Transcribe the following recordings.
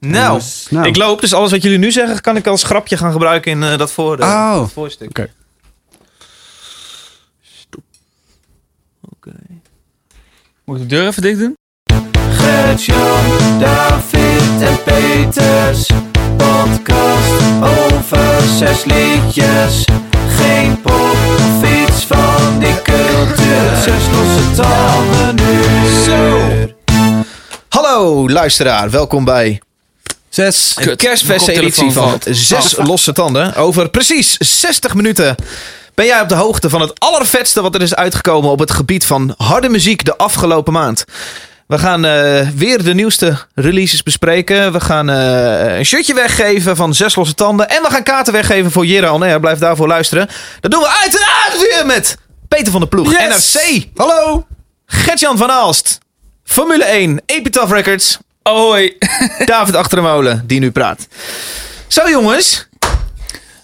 Nou, Dus, nou. ik loop, dus alles wat jullie nu zeggen, kan ik als grapje gaan gebruiken in eh, dat voor, de, Oh. dat voorstuk. Oké. Oké. Moet ik de deur even dicht doen? Gert-Jan, David en Peters. Podcast over zes liedjes. Geen pop of iets van die cultuur. Zes losse tanden nu. Zo. Hallo luisteraar, welkom bij Zes. een kerstfesteditie van Zes Losse Tanden. Over precies 60 minuten ben jij op de hoogte van het allervetste wat er is uitgekomen op het gebied van harde muziek de afgelopen maand. We gaan eh, weer de nieuwste releases bespreken. We gaan eh, een shirtje weggeven van Zes Losse Tanden. En we gaan kaarten weggeven voor Jera Alner. Blijf daarvoor luisteren. Dat doen we uiteraard weer met Peter van der Ploeg, Yes! NRC, Hallo. Gertjan van Aalst, Formule 1, Epitaph Records, Hoi. David Achtermolen, die nu praat. Zo jongens,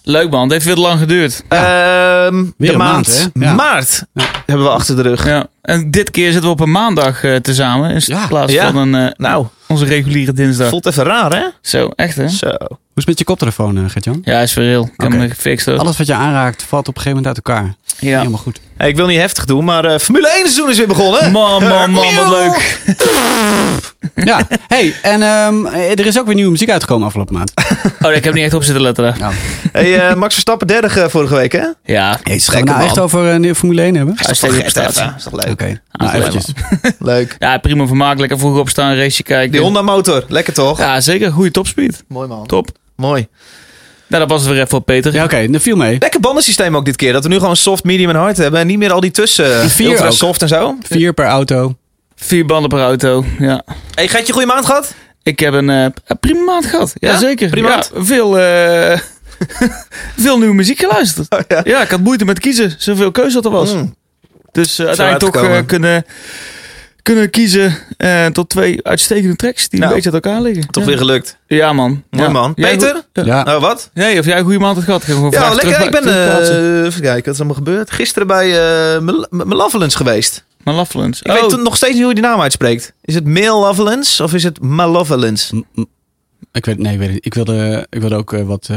Leuk man, het heeft veel te lang geduurd. Ehm, Weer de maand? Ja. maart hebben we achter de rug. Ja. En dit keer zitten we op een maandag eh, tezamen. In Ja. plaats Ja. van een, eh, Nou, onze reguliere dinsdag. voelt even raar hè? Zo, echt hè? Zo. Hoe is het met je koptelefoon, eh, Gert-Jan? Ja, is weer heel. Ik heb Oké. hem gefixt hoor. Alles wat je aanraakt valt op een gegeven moment uit elkaar. Ja. Helemaal goed. Hey, ik wil niet heftig doen, maar eh, Formule 1 seizoen is weer begonnen. Man, man, man, wat leuk. Ja. hey, en ehm, er is ook weer nieuwe muziek uitgekomen afgelopen maand. Oh, ik heb niet echt op zitten letten. Nou, Hey, eh, Max Verstappen derde ge- vorige week hè? Ja, hey, gaan we nou man. echt over een nieuwe Formule 1 hebben? uitstekende Echt prestatie. even, Is toch leuk? Oké. Nou. Leuk. Ja, prima vermaak. Lekker vroeg opstaan, raceje kijken. Die Honda motor, lekker toch? Ja, zeker. Goede topspeed. Mooi man. Top. Mooi. Nou, dat was het weer even voor Peter. Ja, oké. Dat viel mee. Lekker bandensysteem ook dit keer. Dat we nu gewoon soft, medium en hard hebben. En niet meer al die tussen. Vier ultra ook. soft en zo. Vier per auto. Vier banden per auto. Ja. Hey, gaat je goede maand gehad? Ik heb een eh, prima maand gehad. Ja, Ja? zeker. Prima Ja, veel, eh, veel nieuwe muziek geluisterd. Oh, ja. Ja, ik had moeite met kiezen. Zoveel keuze dat er was. Mm. Dus eh, uiteindelijk toch eh, kunnen, kunnen kiezen eh, tot twee uitstekende tracks die Nou, een beetje uit elkaar liggen. Toch ja. weer gelukt. Ja, man. Mooi Ja. man. Peter? Ja. Ja. Nou, wat? Nee, of jij een goede maand had gehad. Gewoon Ja, lekker. terug- ik ben, eh even kijken, wat is allemaal gebeurd? Gisteren bij eh Mal- Malevolence geweest. Malevolence. Ik Oh, weet nog steeds niet hoe je die naam uitspreekt. Is het Malevolence of is het Malevolence? M- m- Ik weet, nee, ik weet het. Ik wilde, ik wilde ook eh, wat...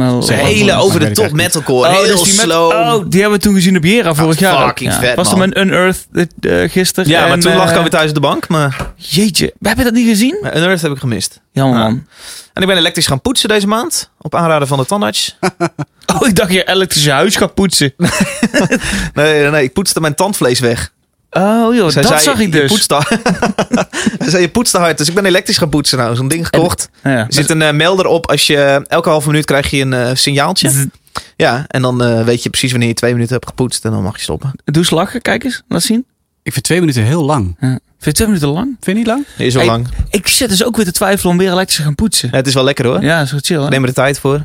eh, Ze hele over de top metalcore. Oh, heel dus die met- slow. oh, die hebben we toen gezien op Jera vorig jaar. ook. fucking Ja. vet, Was er met Unearth uh, gisteren. ja, maar en, toen lag ik eh, alweer thuis op de bank. Maar Jeetje, we hebben dat niet gezien? maar Unearth heb ik gemist. Jammer Ja. man. En ik ben elektrisch gaan poetsen deze maand. Op aanraden van de tandarts. Oh, ik dacht je elektrische huis gaat poetsen. Nee, nee, nee, ik poetste mijn tandvlees weg. Oh joh, Zij dat zei, zag ik Je dus. poetste, Hij zei, je poetste hard. Dus ik ben elektrisch gaan poetsen nou. Zo'n ding gekocht. Ja. Er zit een eh, melder op. Als je, elke halve minuut krijg je een eh, signaaltje. Z- Ja, en dan eh, weet je precies wanneer je twee minuten hebt gepoetst. En dan mag je stoppen. Doe eens lachen, kijk eens, laat zien. ik vind twee minuten heel lang. Ja. Vind je twee minuten lang? Vind je niet lang? Is wel Hey, lang. Ik zit dus ook weer te twijfelen om weer elektrisch te gaan poetsen. Ja, het is wel lekker hoor. Ja, zo chill hè? Neem er de tijd voor.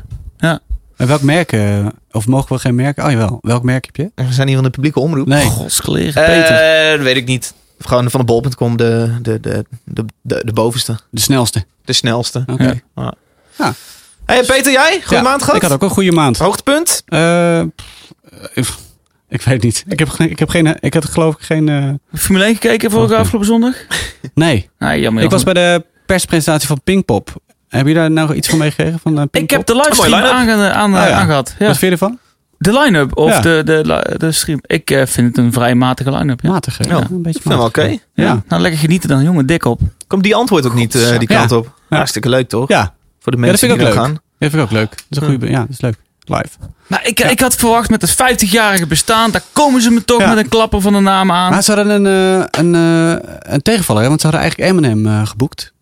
En welk merk? eh, of mogen we geen merken? Oh jawel. Welk merk heb je? We zijn hier van de publieke omroep. Nee. Godsgelegen, Peter. Eh, dat weet ik niet. Gewoon van de bol.com de, de, de, de, de, de bovenste. De snelste. De snelste. Oké. Ja. Hey Peter, jij? Goeie Ja, maand gehad? Ik had ook een goede maand. Hoogtepunt? Eh, pff, ik weet niet. Ik heb, geen- ik heb geen. Ik had geloof ik geen. eh, Formule 1 gekeken vorige afgelopen zondag? nee. Nee, jammer. Ik was bij de perspresentatie van Pinkpop. Heb je daar nou iets van meegekregen van uh, Ik heb de livestream aange- aan, Oh, ja. aangehad. Ja. Wat vind je ervan? De line-up of Ja. de, de, de stream. Ik eh, vind het een vrij matige line-up. Ja. Matig, hè? Ja. Een beetje matig. oké. Ja. Nou, lekker genieten dan, jongen. Dik op. Komt die antwoord ook niet eh, die Ja. kant op? Ja. Hartstikke leuk toch? Ja, Voor de Ja, dat mensen vind ik die ook er leuk. gaan. dat vind ik ook leuk. Dat is een goede. Ja, dat is leuk. Live. Maar ik, ik had verwacht met het 50-jarige bestaan, daar komen ze me toch Ja. met een klapper van de naam aan. Maar ze hadden een, eh, een, eh, een tegenvaller, hè? want ze hadden eigenlijk Eminem eh, geboekt.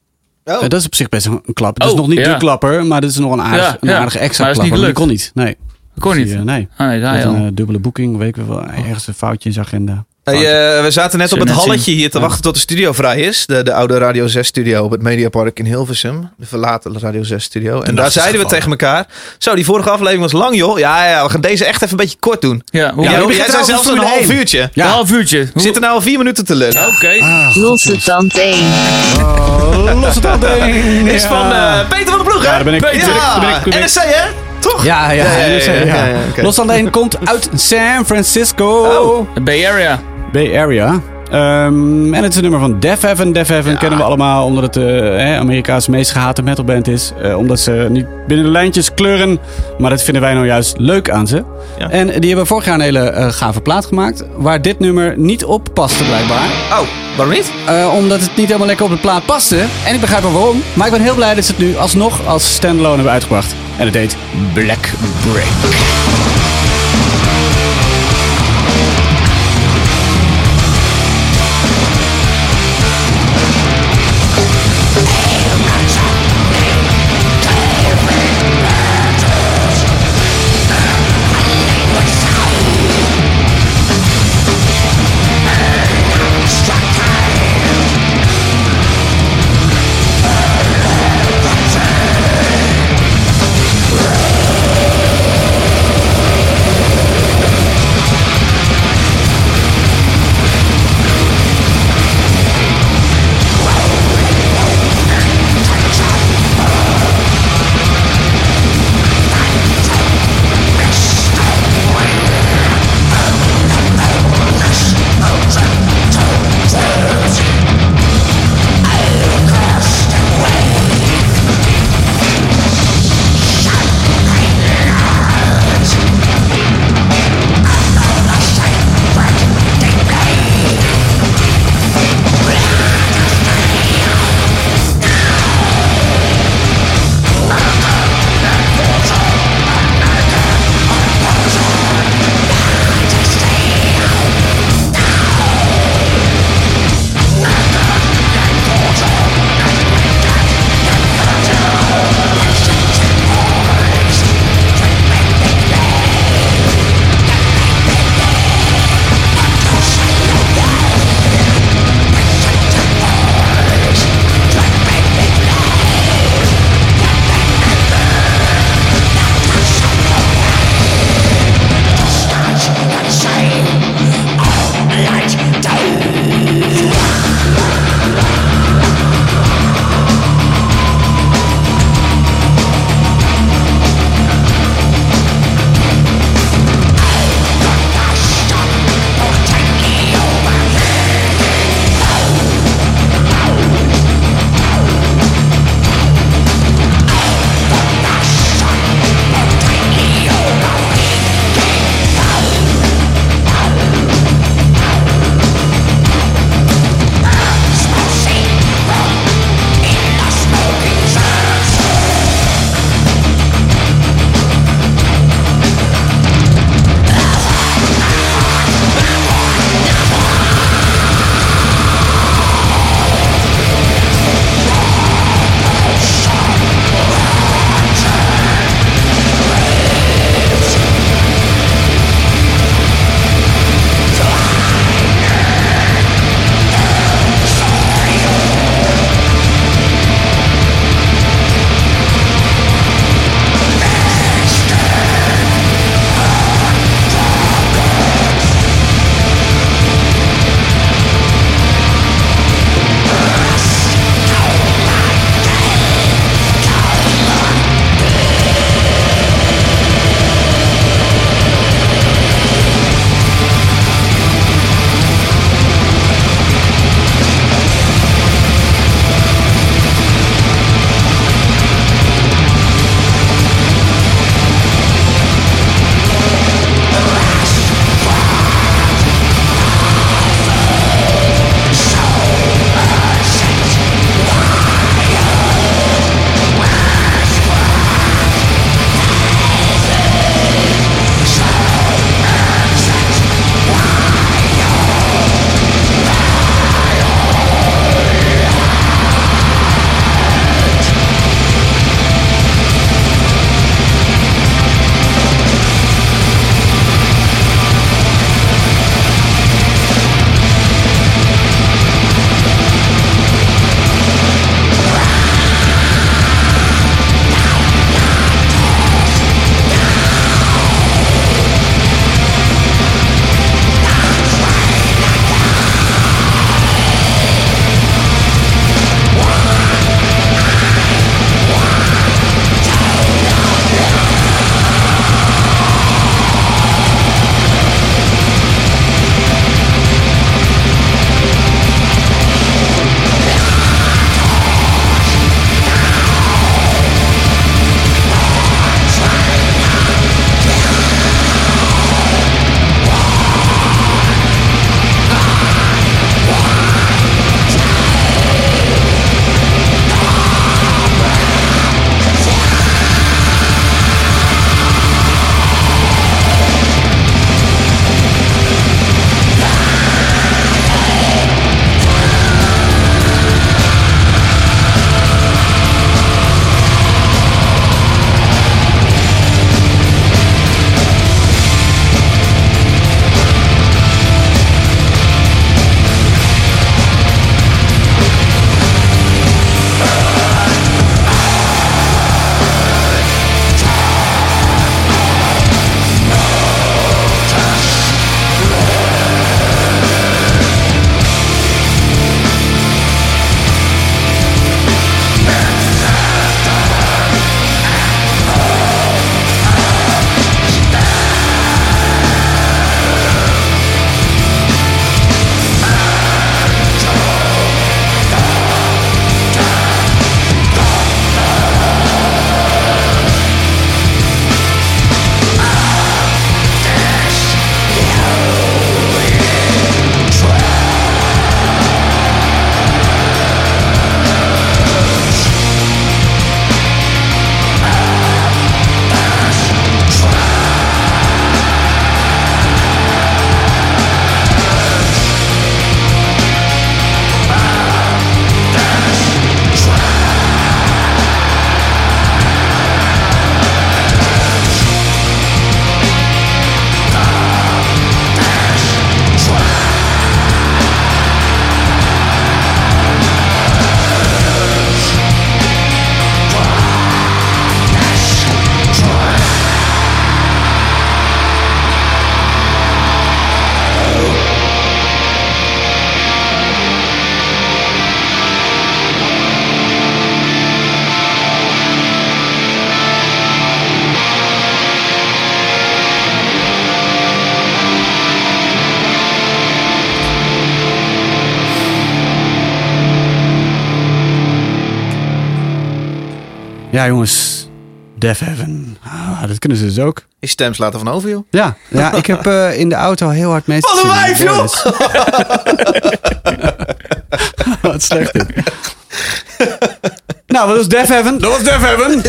Oh. Eh, dat is op zich best een, een klapper. Dat Oh, is nog niet ja. de klapper, maar dat is nog een aardige, Ja, een ja. aardige extra Maar dat is niet klapper. Maar die kon niet. Nee. Kon Dus niet. die, eh, nee. Ah, nee, al. een eh, dubbele boeking, weet ik wel. Ergens een foutje in zijn agenda. Hey, eh, we zaten net op het net halletje hier te Ja. wachten tot de studio vrij is. De, de oude Radio 6 studio op het Mediapark in Hilversum. De verlaten Radio 6 studio. En daar zeiden we tegen elkaar. Zo, die vorige aflevering was lang joh. Ja, ja, we gaan deze echt even een beetje kort doen. Ja, hoe Ja, ja, jij begint zei zelfs een half 1. uurtje. Een half uurtje. We zitten nou al vier minuten te lullen. Oké. Ah, Losse tand 1. Oh, los het al ding. Is van eh, Peter van der Ploeg, hè? Ja, daar ben ik. Peter. Ben ik, daar ben. NSC, hè? Toch? Ja, ja. Los alleen komt uit San Francisco. Oh. De Bay Area. Bay Area. Ehm, en het is een nummer van Def Heaven. Def Heaven kennen we allemaal omdat het de Amerika's meest gehate metalband is. Eh, omdat ze niet binnen de lijntjes kleuren. Maar dat vinden wij nou juist leuk aan ze. Ja. En die hebben vorig jaar een hele eh, gave plaat gemaakt. Waar dit nummer niet op paste blijkbaar. Oh, waarom niet? Eh, omdat het niet helemaal lekker op de plaat paste. En ik begrijp wel waarom. Maar ik ben heel blij dat ze het nu alsnog als standalone hebben uitgebracht. En het heet Black Break. Ja, jongens. Death Heaven. Ah, dat kunnen ze dus ook. Je stem slaat er van over, joh. Ja, ja ik heb eh, in de auto heel hard mee Wat een wijf, joh! Wat slecht dit. nou, dat was Death Heaven. Dat was Death Heaven.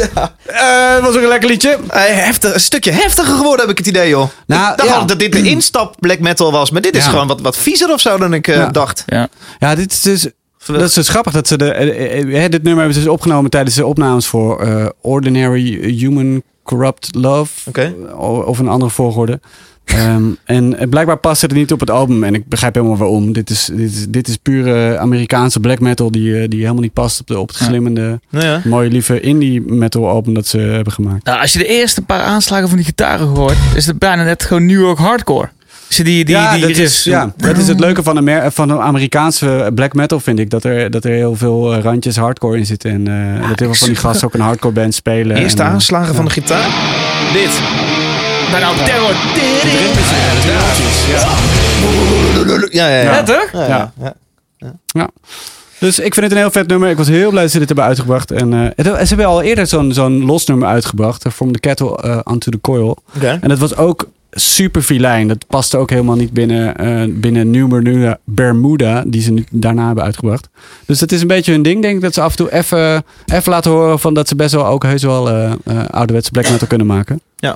Eh, dat was ook een lekker liedje. Eh, heftig, een stukje heftiger geworden, heb ik het idee, joh. Nou, ik dacht ja. dat dit de instap black metal was. Maar dit is Ja. gewoon wat, wat viezer of zo dan ik eh, Ja. dacht. Ja. Ja, dit is dus... Dat is dus grappig dat ze de, eh, eh, eh, dit nummer hebben ze dus opgenomen tijdens de opnames voor eh, Ordinary Human Corrupt Love. Oké. O- Of een andere volgorde. Ehm, en blijkbaar past het niet op het album. En ik begrijp helemaal waarom. Dit is, dit is, dit is pure Amerikaanse black metal die, die helemaal niet past op, de, op het Ja. glimmende, Nou ja. mooie, lieve indie metal album dat ze hebben gemaakt. Nou, als je de eerste paar aanslagen van die gitaren hoort, is het bijna net gewoon New York hardcore. Die, die, ja, die dat is, ja, dat is het leuke van, Amer van de Amerikaanse black metal, vind ik. Dat er, dat er heel veel eh, randjes hardcore in zitten. En eh, dat heel veel van die gasten ook een hardcore band spelen. Eerste en, eh, aanslagen van de gitaar. Dit. Bijna al terror. Ja, ja, ja. Ja, toch? Ja, ja. Dus ik vind het een heel vet nummer. Ik was heel blij dat ze dit hebben uitgebracht. En eh, het- ze hebben al eerder zo'n zo'n los nummer uitgebracht. From the Kettle eh, Onto the Coil. En dat was ook super filijn. Dat paste ook helemaal niet binnen, eh binnen New Bermuda, Bermuda, die ze nu daarna hebben uitgebracht. Dus dat is een beetje hun ding. Denk ik dat ze af en toe even, even laten horen van dat ze best wel ook heus wel eh eh, ouderwetse black metal kunnen maken. Ja.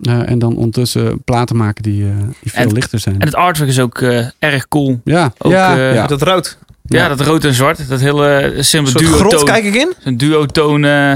Eh, en dan ondertussen platen maken die, eh, die veel En- lichter zijn. En het artwork is ook eh, erg cool. ja, ook, ja, eh, dat rood. Ja, dat rood en zwart. Dat hele simpele duo-toon. kijk ik in. Een duo-toon. eh,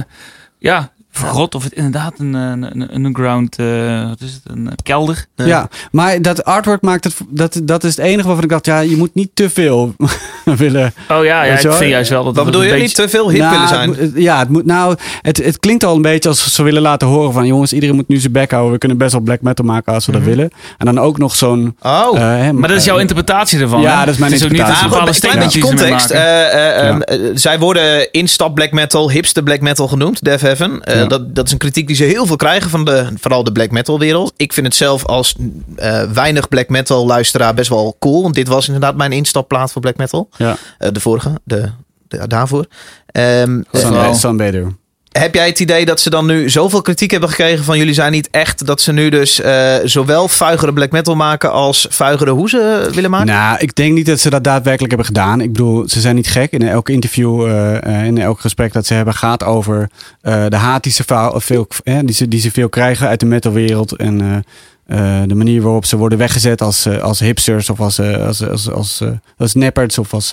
ja, grot of het inderdaad een, eh, een, een underground, eh, wat is het, een kelder. Ja, maar dat artwork maakt het. Dat, dat is het enige waarvan ik dacht, ja, je moet niet te veel willen. Oh ja, ja ik vind juist wel dat Wat het bedoel je? een Niet beetje- te veel hip Nou, willen zijn? het ja, het moet nou. Het, het klinkt al een beetje alsof ze willen laten horen van jongens, iedereen moet nu zijn bek houden. We kunnen best wel black metal maken als we dat willen. En dan ook nog zo'n. Oh. eh, hè, Maar dat is jouw interpretatie ervan. Ja, hè? dat is mijn Het ook interpretatie. niet een klein beetje ze context. Eh, eh, eh, zij worden instap black metal, hipster black metal genoemd, Death Heaven. Ja. dat, dat is een kritiek die ze heel veel krijgen van de, vooral de black metal wereld. Ik vind het zelf als eh, weinig black metal luisteraar best wel cool. Want dit was inderdaad mijn instapplaat voor black metal. Ja, Eh, de vorige, de, de- daarvoor. Ehm, Sun- wel. Sunbather. Heb jij het idee dat ze dan nu zoveel kritiek hebben gekregen van jullie zijn niet echt, dat ze nu dus eh, zowel vuigere black metal maken als vuigere hoezen willen maken? Nou, ik denk niet dat ze dat daadwerkelijk hebben gedaan. Ik bedoel, ze zijn niet gek. In elk interview, eh, in elk gesprek dat ze hebben, gaat over de haat die ze, veel, die, ze, die ze veel krijgen uit de metalwereld. En de manier waarop ze worden weggezet als, als hipsters of als, als, als, als, eh, als nepperds of als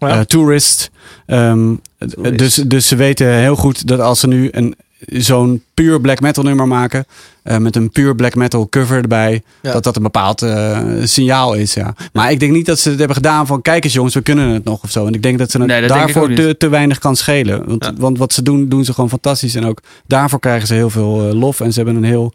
Ja. eh, tourists. Ehm, Tourist. Dus, dus ze weten heel goed dat als ze nu een, zo'n puur black metal nummer maken. eh, met een puur black metal cover erbij. Ja. Dat dat een bepaald eh, signaal is. Ja. Maar ik denk niet dat ze het hebben gedaan van. Kijk eens jongens, we kunnen het nog of zo. En ik denk dat ze Nee, dat daarvoor te, te weinig kan schelen. Want, Ja. want wat ze doen, doen ze gewoon fantastisch. En ook daarvoor krijgen ze heel veel eh, lof. En ze hebben een heel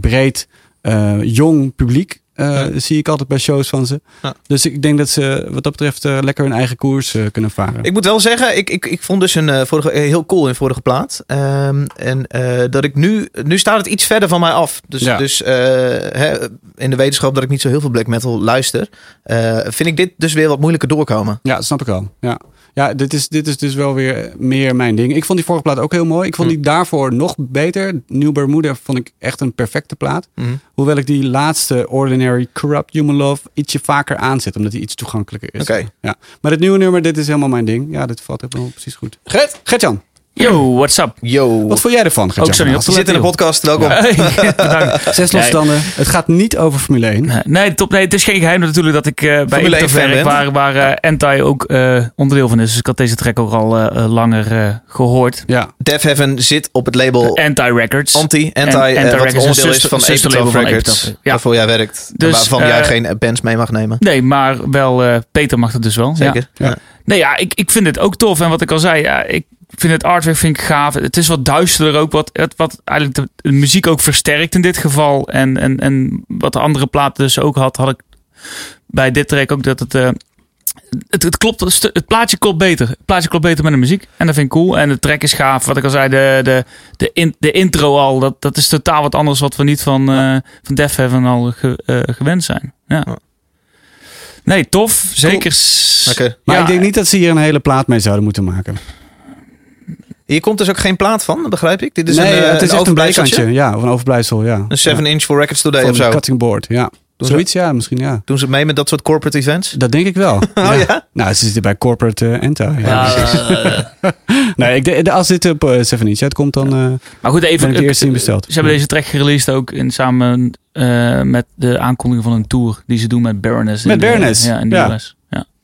breed, eh, jong publiek. Eh, Zie ik altijd bij shows van ze. Ja. Dus ik denk dat ze wat dat betreft eh, lekker hun eigen koers eh, kunnen varen. Ik moet wel zeggen, ik, ik, ik vond dus een vorige, heel cool in vorige plaat. Ehm, en dat ik nu, nu staat het iets verder van mij af. Dus, Ja. dus hè, in de wetenschap dat ik niet zo heel veel black metal luister, vind ik dit dus weer wat moeilijker doorkomen. Ja, dat snap ik wel. Ja, ja dit, is, dit is dus wel weer meer mijn ding. Ik vond die vorige plaat ook heel mooi. Ik vond die daarvoor nog beter. New Bermuda vond ik echt een perfecte plaat. Mhm. Hoewel ik die laatste Ordinary Corrupt Human Love ietsje vaker aanzet. Omdat die iets toegankelijker is. Oké. Ja. Maar het nieuwe nummer, dit is helemaal mijn ding. Ja, dit valt helemaal precies goed. Gert? Gertjan, Yo, what's up? Yo. wat vond jij ervan? Ook zo niet op Je zit in de podcast, welkom. Bedankt. Zes losstanden. Het gaat niet over Formule 1. Nee, Nee, top, nee, het is geen geheim natuurlijk dat ik eh, bij Formule 1 Inter werk, waar, waar Anti ook eh, onderdeel van is. Dus ik had deze track ook al langer eh, gehoord. Ja. Death Heaven zit op het label Anti Records. Anti, En- Anti, Anti wat Records, onderdeel is van Epitaph Records, ja. waarvoor jij werkt. Dus, waarvan jij geen bands mee mag nemen. Nee, maar wel eh, Peter mag het dus wel. Ja. Zeker. Ja. Nee, ja, ik, ik vind het ook tof. En wat ik al zei, ja, ik vind het artwork vind ik gaaf. Het is wat duisterder ook, wat, het- wat eigenlijk de, de muziek ook versterkt in dit geval. En, en, en wat de andere platen dus ook had, had ik bij dit track ook dat het... eh, het, het, klopt, het plaatje klopt beter. Het plaatje klopt beter met de muziek. En dat vind ik cool. En de track is gaaf. Wat ik al zei, de, de, de, in, de intro al. Dat, dat is totaal wat anders wat we niet van, eh van Def Heaven al ge- eh, gewend zijn. Ja. Nee, tof. Zeker. Maar Ja, ik denk niet dat ze hier een hele plaat mee zouden moeten maken. Hier komt dus ook geen plaat van, begrijp ik? Dit is nee, een, eh, het is echt een overblijfseltje? bijkantje. Ja, of een overblijfsel, ja. Een 7 inch voor Records Today Van of zo. Cutting board, ja. Doen ze- Zoiets, ja, misschien ja. Doen ze mee met dat soort corporate events? Dat denk ik wel. Oh ja? Nou, ze zitten bij Corporate eh, Enta. Ja. Ja, Nee, ik, denk- als dit op uh, 7 inch uitkomt, dan eh maar goed, ben even. ik de eerste die besteld. Ze hebben deze track gereleased ook in samen eh, met de aankondiging van een tour die ze doen met Baroness. in Met Baroness, Ja, in de ja. US.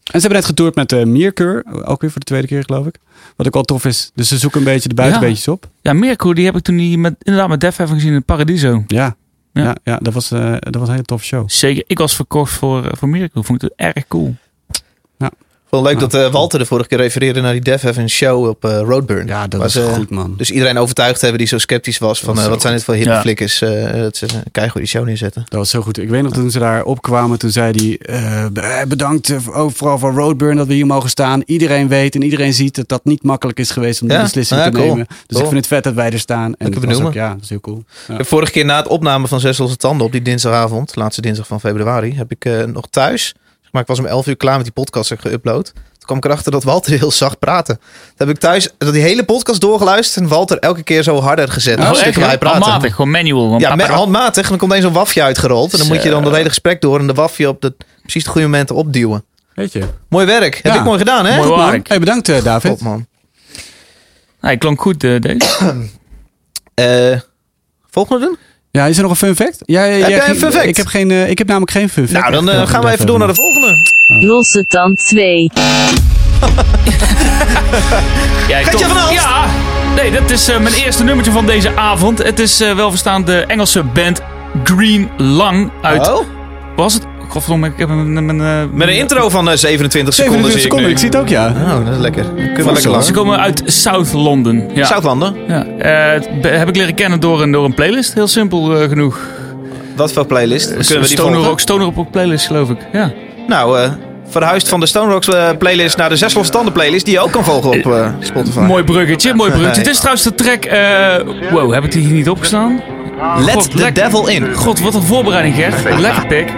Ja. En ze hebben net getoerd met uh, Mierkeur, ook weer voor de tweede keer geloof ik. Wat ook al tof is. Dus ze zoeken een beetje de buitenbeetjes op. ja, Mirko, die heb ik toen die met, inderdaad met Def even gezien in Paradiso. Ja, Ja. ja. ja, dat, was, eh, dat was een hele toffe show. Zeker, ik was verkocht voor, eh, voor. Vond ik het erg cool. Wel leuk dat eh, Walter de vorige keer refereerde naar die Def Heaven show op eh, Roadburn. Ja, dat was goed man. Dus iedereen overtuigd hebben die zo sceptisch was van was eh, wat zijn dit voor hippe Ja. flikkers. dat ze een die show neerzetten. Dat was zo goed. Ik weet nog toen ze daar opkwamen, toen zei hij... be- bedankt vooral voor Roadburn dat we hier mogen staan. Iedereen weet en iedereen ziet dat dat niet makkelijk is geweest om die Ja? beslissing Ja, te cool. nemen. Dus Cool. ik vind het vet dat wij er staan. En dat ook, ja, dat is heel cool. De vorige keer na het opname van Zes Losse Tanden op die dinsdagavond, laatste dinsdag van februari, heb ik nog thuis. Maar ik was om 11 uur klaar met die podcast en geüpload. Toen kwam ik erachter dat Walter heel zacht praatte. Toen heb ik thuis dat die hele podcast doorgeluisterd en Walter elke keer zo harder gezet. Oh, echt, praatte. Handmatig, gewoon manual. Gewoon Ja, met, papara- handmatig. En dan komt eens zo'n wafje uitgerold. En dan moet je dan dat hele gesprek door en de wafje op de precies de goede momenten opduwen. Weet je. Mooi werk. Heb Ja. ik mooi gedaan, hè? Mooi werk. Hey, bedankt eh, David. Top, man. Hij klonk goed, eh, deze. Eh, volgende doen? Ja, is er nog een fun fact? Ja, ja, jij ja, een geen- fun fact? Ik heb, geen, ik heb namelijk geen fun fact. Nou, dan gaan we even door naar de volgende. Losse tand 2. Ja, ik Geetje toch- van Aalst. Ja, nee, dat is eh, mijn eerste nummertje van deze avond. Het is eh, wel verstaan de Engelse band Green Lang uit... Oh, Was het? Godverdomme, ik heb een... mijn, eh, met een intro van eh, 27 seconden 27 zie ik seconden, ik zie het ook, ja. Oh, dat is lekker. Kunnen we lekker lang. Ze komen uit South London. Ja. Ja. Eh, het be- heb ik leren kennen door een, door een playlist. Heel simpel eh, genoeg. Wat voor playlist? Kunnen we die Stoner? Rock, Stoner Rock playlist, geloof ik. Ja. Nou, eh verhuisd van de Stone Rocks eh, playlist naar de Zes Losse Tanden playlist. Die je ook kan volgen op eh, Spotify. Mooi bruggetje, mooi bruggetje. Dit is trouwens de track... eh, wow, heb ik die hier niet opgestaan? Let God, the lekker. devil in. God, wat een voorbereiding, Gert. Lekker pik.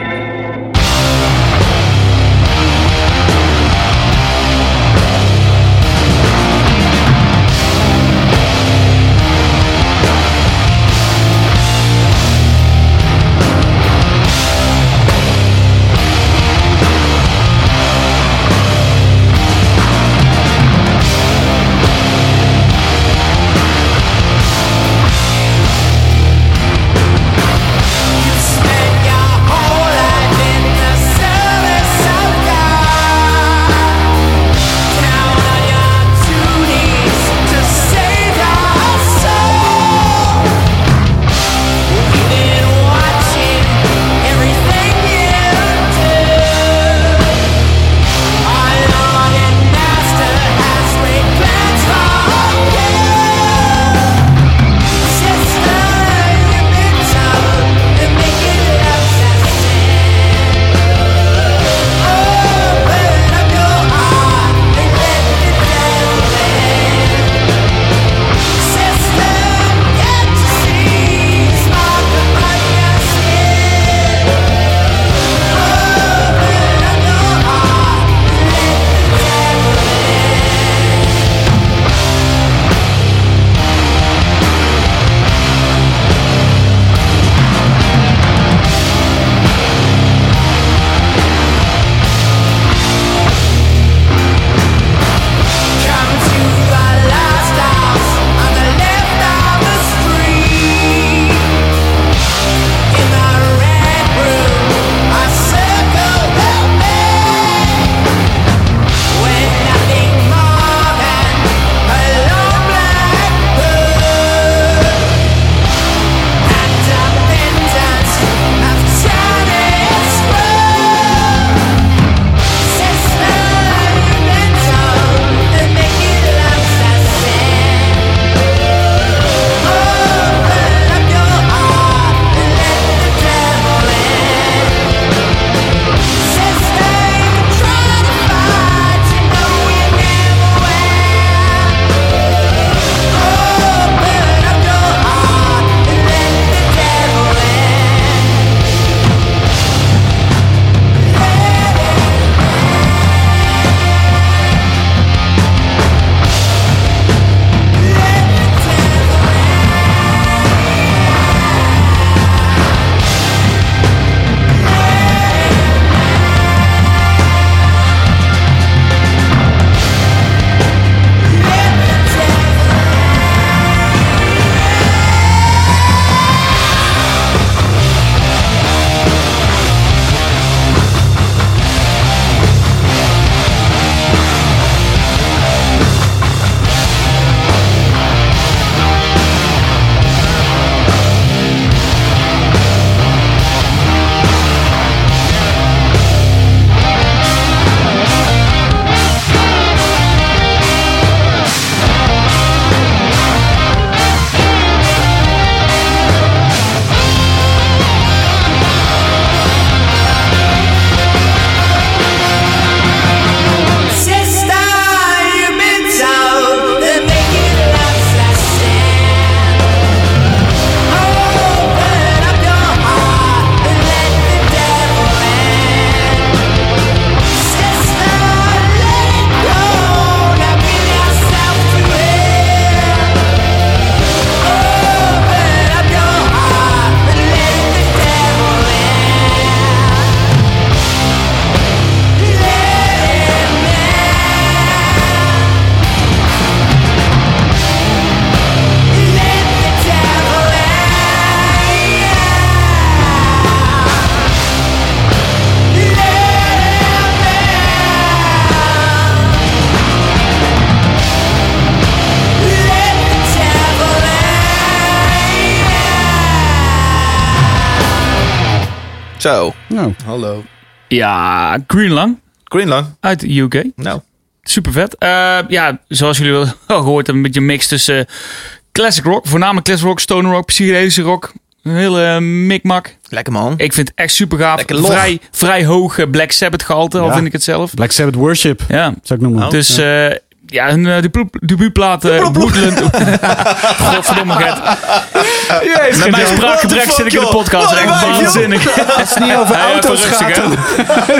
Zo, Nou, hallo. Ja, Greenlang Greenlang. uit de UK. Nou, Super vet. Eh, ja, zoals jullie wel gehoord hebben, een beetje een mix tussen eh, classic rock, voornamelijk classic rock, stoner rock, psychedelische rock. Een hele eh, mikmak. lekker man. Ik vind het echt super gaaf. Lekker log. Vrij, vrij hoog Black Sabbath gehalte, al vind ik het zelf. Black Sabbath Worship, Ja, zou ik noemen. Oh. dus eh, ja, hun uh, debuutplaat uh, Woodland. Godverdomme Gert. Met mijn spraakgebrek zit ik in de podcast. Echt waanzinnig. Als het niet over Ja, auto's gaat.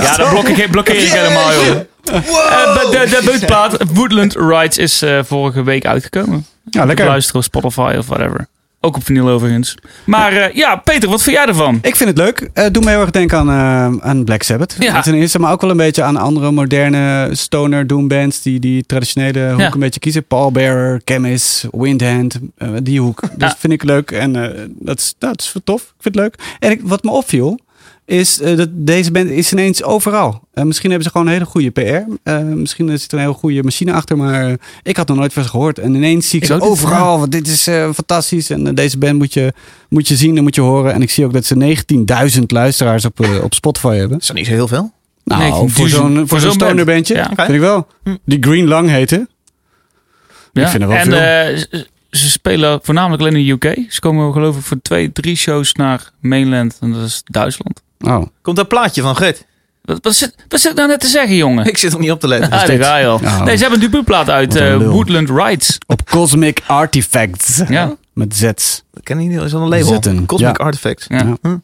Ja, dat blokkeer ik, blokkeer ik helemaal, joh. Eh, de, de debuutplaat Woodland Rides is vorige week uitgekomen. Ja, lekker. luisteren op Spotify of whatever. Ook op vinyl overigens. Maar eh, ja, Peter, wat vind jij ervan? Ik vind het leuk. Het doet me heel erg denken aan, eh, aan Black Sabbath. Ja. Ten eerste, maar ook wel een beetje aan andere moderne stoner doom bands die die traditionele hoek Ja. een beetje kiezen. Paul Bearer, Chemist, Windhand, eh, die hoek. Dat Ja. vind ik leuk en eh, dat, is, dat is tof. Ik vind het leuk. En ik, wat me opviel is eh, dat deze band is ineens overal. Eh, misschien hebben ze gewoon een hele goede PR. Eh, misschien zit er een hele goede machine achter, maar ik had nog nooit van ze gehoord. En ineens zie ik, Ik ze overal. Want dit is eh, fantastisch. En deze band moet je, moet je zien en moet je horen. En ik zie ook dat ze 19.000 luisteraars op, op Spotify hebben. is dat niet zo heel veel? Nou, 19.000 voor zo'n voor zo'n zo'n band. stonerbandje, Ja. vind ik wel. Die Green Lang heette. Ik vind er wel en veel. eh, ze- ze spelen voornamelijk alleen in de UK. Ze komen geloof ik voor twee, drie shows naar mainland. En dat is Duitsland. Oh, Komt dat plaatje van Gert? Wat, wat, zit, wat zit ik nou net te zeggen, jongen? Ik zit nog niet op te letten. Ah, daar ga je al. Oh. Nee, ze hebben een debuutplaat uit eh. Woodland Rides. op Cosmic Artifacts. Ja. Met Z's. Dat ken ik niet. Is dat een label? Zitten. Cosmic Ja. Artifact. Ja. Ja. Hm.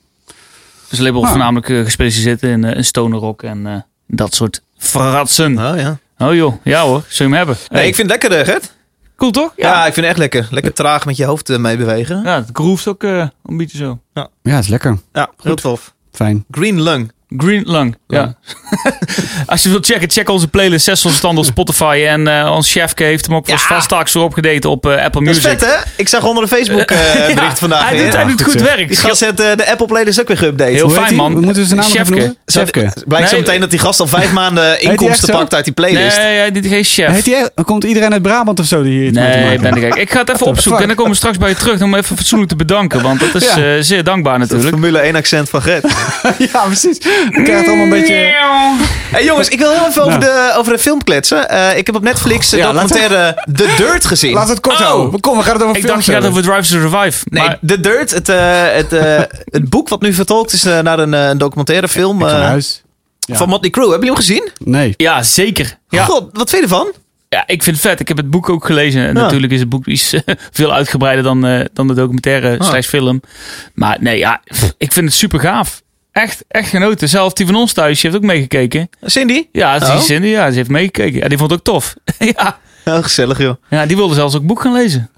Dus label Ah. voornamelijk uh, gespecialiseerd in, in stoner rock en eh, dat soort fratsen. Oh ja. Oh joh, ja hoor, zul je hem hebben. Nee, Hey, ik vind het lekker, Gert. Cool toch? Ja. Ja. ik vind het echt lekker. Lekker traag met je hoofd mee bewegen. Ja, het groeft ook een beetje zo. Ja, is lekker. Ja, heel tof. Fijn. Green Lung. Green Lung. Ja. Als je wilt checken, check onze playlist. Zes stand op Spotify. En eh ons chefke heeft hem ook Ja. vast straks weer opgedate op eh, Apple Dat is Music. vet, hè? Ik zag onder de Facebook eh Ja, bericht vandaag Hij doet, hij doet goed werk. Die gast heeft eh, de Apple playlist ook weer geüpdate. Heel Hoe fijn, man. We moeten zijn naam Chefke. noemen. Chefke. Blijkt zo Nee. meteen dat die gast al vijf maanden inkomsten zo? pakt uit die playlist. Nee, hij dit is geen chef. Heet die, echt- komt iedereen uit Brabant of zo die hier Nee, ben ik. Ik ga het even opzoeken en dan komen we straks bij je terug om even fatsoenlijk te bedanken. Want dat is Ja. eh, zeer dankbaar natuurlijk. Formule 1 accent van Gert. ja, precies. Ik krijg het allemaal een beetje... hey jongens, ik wil heel even over, de, over de film kletsen. Eh, ik heb op Netflix de we- documentaire The Dirt gezien. Laat het kort Oh. houden. Kom, we gaan het over Ik dacht je gaat over Drive to Survive. Nee, Maar, The Dirt, het, eh, het, eh, het boek wat nu vertolkt is eh, naar een, eh, een documentaire film eh, huis. Ja. van Motley Crue. Hebben jullie hem gezien? Nee. ja, zeker. Ja. God, wat vind je ervan? ja, ik vind het vet. Ik heb het boek ook gelezen. En Ja. natuurlijk is het boek iets eh, veel uitgebreider dan, eh, dan de documentaire Ah. slash film. Maar nee, ja, pff, ik vind het super gaaf. Echt, echt genoten. Zelf die van ons thuis, die heeft ook meegekeken. Cindy? Ja, die Oh. Cindy, ja, ze heeft meegekeken. Ja, die vond het ook tof. ja. Ja, gezellig joh. ja, die wilde zelfs ook boek gaan lezen.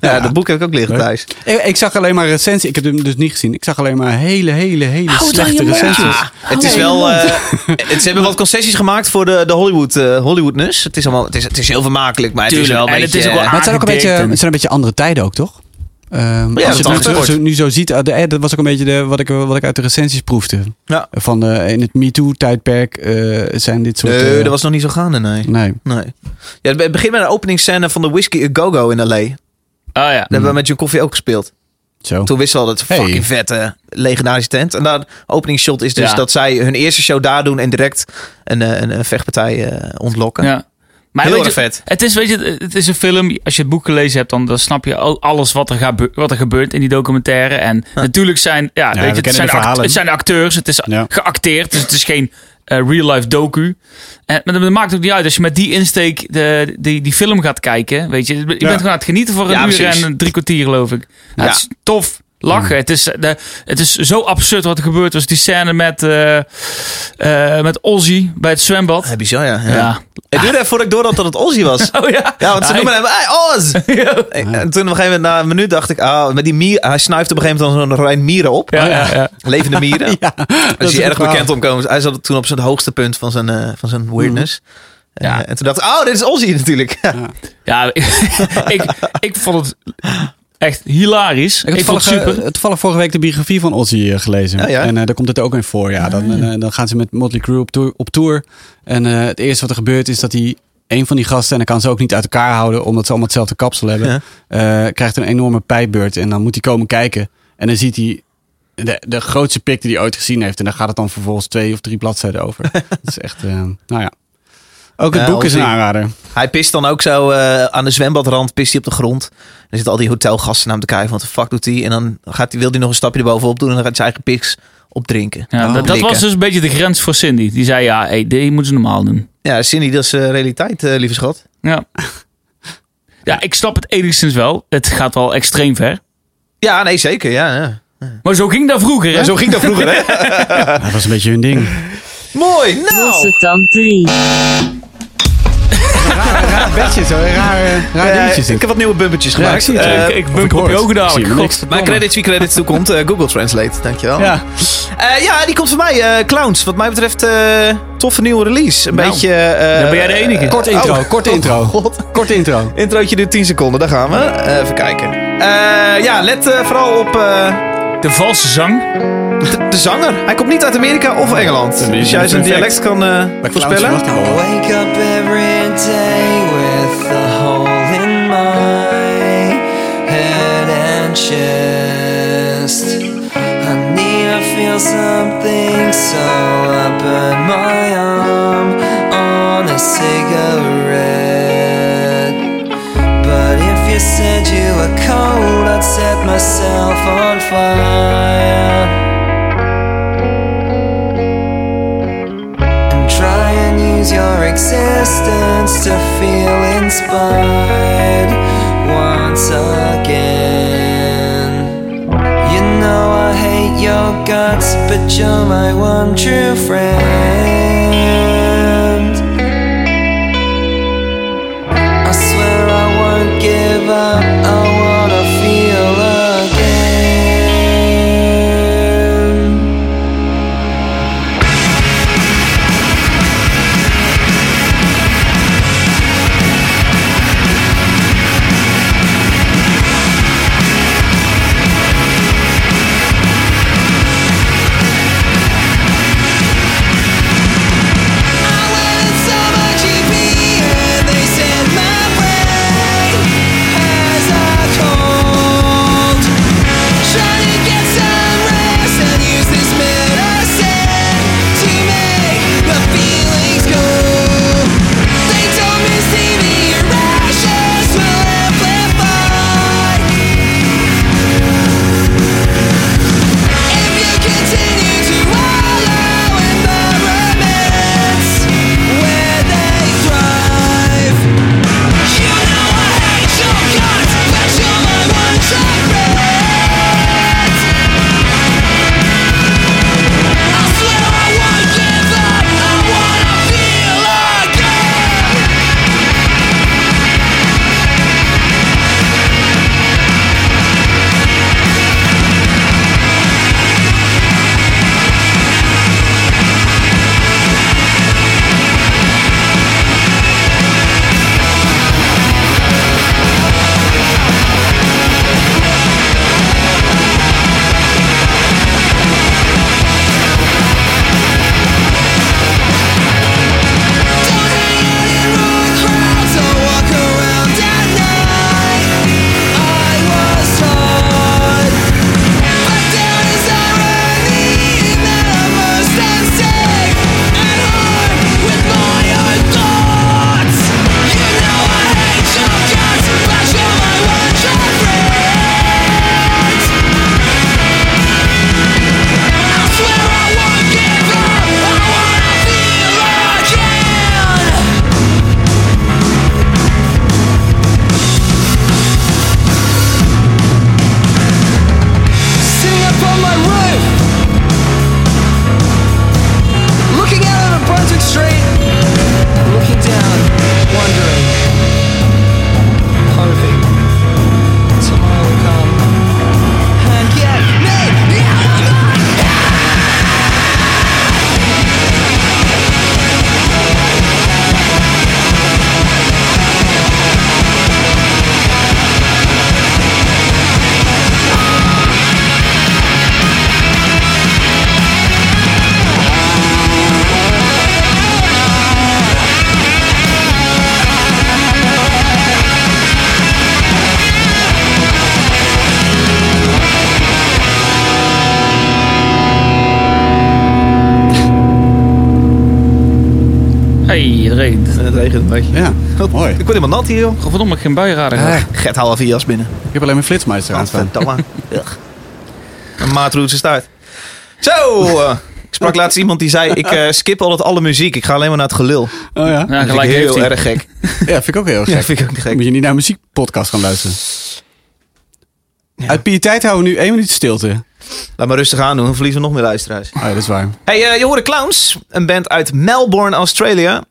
Ja, dat boek heb ik ook liggen thuis. Ik, ik zag alleen maar recensies. Ik heb hem dus niet gezien. Ik zag alleen maar hele, hele, hele slechte recensies. Het is wel. eh, het, ze hebben wat concessies gemaakt voor de, de Hollywood, eh, Hollywoodness. Het is, allemaal, het, is, het is heel vermakelijk, maar het is wel een En het beetje. is ook wel eh, Maar het zijn ook een beetje, het zijn een beetje andere tijden ook, toch? Ehm, Ja, als je dat het nu, zo, nu zo ziet, eh, de, eh, dat was ook een beetje de, wat, ik, wat ik uit de recensies proefde. Ja. Van de, in het MeToo-tijdperk eh, zijn dit soort... nee, eh, dat was nog niet zo gaande, nee. Nee. nee. Ja, het begint met een openingsscène van de Whiskey A Go-Go in L.A. Daar Ah ja. hebben we met John Koffie ook gespeeld. Zo. Toen wisten we al dat Hey. fucking vette, legendarische tent. En de openingsshot is dus Ja. dat zij hun eerste show daar doen en direct een, eh, een, een vechtpartij eh, ontlokken. ja. Maar Heel erg vet. Het is, weet je, het is een film. Als je het boek gelezen hebt, dan, dan snap je al- alles wat er, gebe- wat er gebeurt in die documentaire. En natuurlijk zijn, ja, weet we je, het, zijn de act- verhalen. het zijn acteurs. Het is Ja. geacteerd. Dus het is geen eh, real-life docu. En, maar dat maakt ook niet uit. Als je met die insteek de, die, die film gaat kijken, weet je. Je bent gewoon aan het genieten voor een uur precies. en drie kwartier, geloof ik. Nou, Ja. Het is tof. Lachen. Het, is, de, het is zo absurd wat er gebeurt. Was die scène met, eh, met Ozzy bij het zwembad. Ja, bizar, ja. ja. Ja. Het duurde even voordat ik dat het Ozzy was. Oh ja. Ja, want ze Ja, noemen hem, hey, Oz! En toen op een gegeven moment, na een minuut, dacht ik, ah, met die mier, hij snuift op een gegeven moment dan zo'n rijn mieren op. Ja, ja, ja. Levende mieren. Ja, hij een erg bekend om komen. Hij zat toen op zijn hoogste punt van zijn, eh, van zijn weirdness. Mhm. Ja. En toen dacht ik, oh, dit is Ozzy natuurlijk. Ja, ik, ik vond het echt hilarisch. Ik vond het super. toevallig vorige week de biografie van Ozzy eh, gelezen. Ja, ja. En eh, daar komt het ook in voor. Ja, dan, eh, dan gaan ze met Motley Crue op tour. Op tour. En eh, het eerste wat er gebeurt is dat hij... Een van die gasten, en dan kan ze ook niet uit elkaar houden... omdat ze allemaal hetzelfde kapsel hebben... Ja. eh, krijgt een enorme pijpbeurt. En dan moet hij komen kijken. En dan ziet hij de, de grootste pik die hij ooit gezien heeft. En daar gaat het dan vervolgens twee of drie bladzijden over. dat is echt, eh, nou ja. Ook het Ja, boek is een aanrader. Hij pist dan ook zo eh, aan de zwembadrand, pist hij op de grond. Dan zitten al die hotelgasten naar hem te kijken, wat de fuck doet hij? En dan gaat hij, wil hij nog een stapje erbovenop doen en dan gaat hij zijn eigen piks opdrinken. Ja, dat, was dus een beetje de grens voor Cindy. Die zei, ja, hey, die moeten ze normaal doen. Ja, Cindy, dat is eh, realiteit, eh, lieve schat. Ja. ja, ik snap het enigszins wel. Het gaat wel extreem ver. Ja, nee, zeker, ja. ja. Maar zo ging dat vroeger, hè? Ja, zo ging dat vroeger, hè? Dat was een beetje hun ding. Mooi, nou! Losse tand 3. Raar, raar bedje, zo rare, raar dingetjes. ik heb wat nieuwe bumpertjes Ja, gemaakt. ik zie het. Eh, ik, ik op je niks. Godverdomme. mijn credits wie credits toekomt, eh, Google Translate, dankjewel. Ja. Eh, ja, die komt van mij. Clowns, wat mij betreft eh, toffe nieuwe release. Een Nou, beetje... eh, dan ben jij de enige. Kort intro, Oh, kort oh, intro. God. Kort intro. Introotje duurt 10 seconden, daar gaan we. Even kijken. Eh, ja, let vooral op eh, De valse zang. De, de zanger. Hij komt niet uit Amerika of Engeland. Dat Dus jij zijn dialect kan eh, Clowns voorspellen. Wake up every day with a hole in my head and chest. I need to feel something, so I burn my arm on a cigarette. But if you said you were cold, I'd set myself on fire. Your existence to feel inspired once again. You know I hate your guts, but you're my one true friend. I swear I won't give up. I En het regent een beetje. Ja, mooi. Ik word helemaal nat hier, joh. Godverdomme, geen buienradar gehad. Ah, Gert, haal even je jas binnen. ik heb alleen mijn flitsmeister aan staan. Een maatroetse staart. Zo! eh, ik sprak laatst iemand die zei, ik eh, skip altijd alle muziek. Ik ga alleen maar naar het gelul. Oh ja? Ja, ik gelijk heel erg gek. Ja, vind ik ook heel Ja, gek. vind ik ook gek. Moet je niet naar een muziekpodcast gaan luisteren. Ja. Uit pietijd houden we nu één minuut stilte. Laat maar rustig aan doen, dan verliezen we nog meer luisteraars. Oh ja, dat is waar. Hey, eh, je hoorde Clowns, een band uit Melbourne, Australia.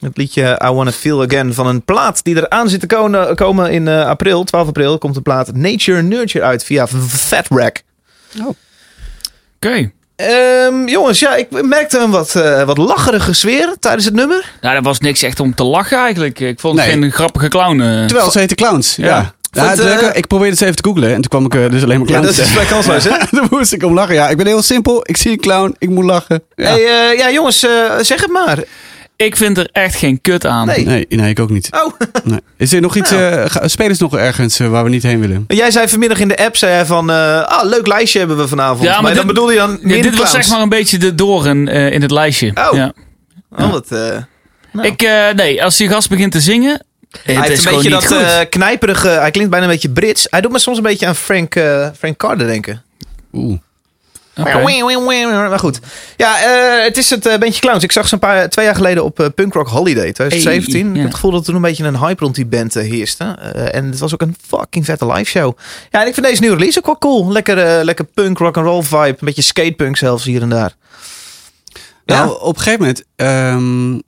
Het liedje I Wanna Feel Again van een plaat die eraan zit te komen, komen in eh, april, 12 april, komt de plaat Nature Nurture uit via Fat Rack. Oké. Ehm, jongens, ja, ik merkte een wat, eh, wat lacherige sfeer tijdens het nummer. Nou, dat was niks echt om te lachen eigenlijk. Ik vond het Nee. geen grappige clown. Terwijl ze heten clowns. Ja. Ja. Ja, het eh, ik probeerde het even te googlen en toen kwam ik eh, dus alleen maar Ja, clowns dat is vrij kansloos, hè? Toen moest ik om lachen. Ja, ik ben heel simpel. Ik zie een clown, ik moet lachen. Ja. Hey, eh, ja, jongens, eh, zeg het maar. Ik vind er echt geen kut aan. Nee. Nee, nee, ik ook niet. Oh, Nee. Is er nog iets, eh, spelen ze nog ergens waar we niet heen willen? jij zei vanmiddag in de app, zei jij van, eh, ah, leuk lijstje hebben we vanavond. Ja, maar, maar dan dit- bedoelde je dan Ja, dit was zeg maar een beetje de doorn in het lijstje. Oh. Ja. Oh, wat, eh, nou. Ik, eh, nee, als die gast begint te zingen. Het Hij is heeft een gewoon beetje dat eh, knijperige, hij klinkt bijna een beetje Brits. Hij doet me soms een beetje aan Frank, eh, Frank Carter denken. Oeh. Oké. Maar goed. Ja, eh, het is het eh, bandje Clowns. Ik zag ze een paar, twee jaar geleden op Punk Rock Holiday 2017. Hey, Ik heb het gevoel dat toen een beetje een hype rond die band heerste. En het was ook een fucking vette live show. Ja, en ik vind deze nieuwe release ook wel cool. Lekker, lekker punk, rock and roll vibe. Een beetje skatepunk zelfs hier en daar. Ja. Nou, op een gegeven moment... ehm,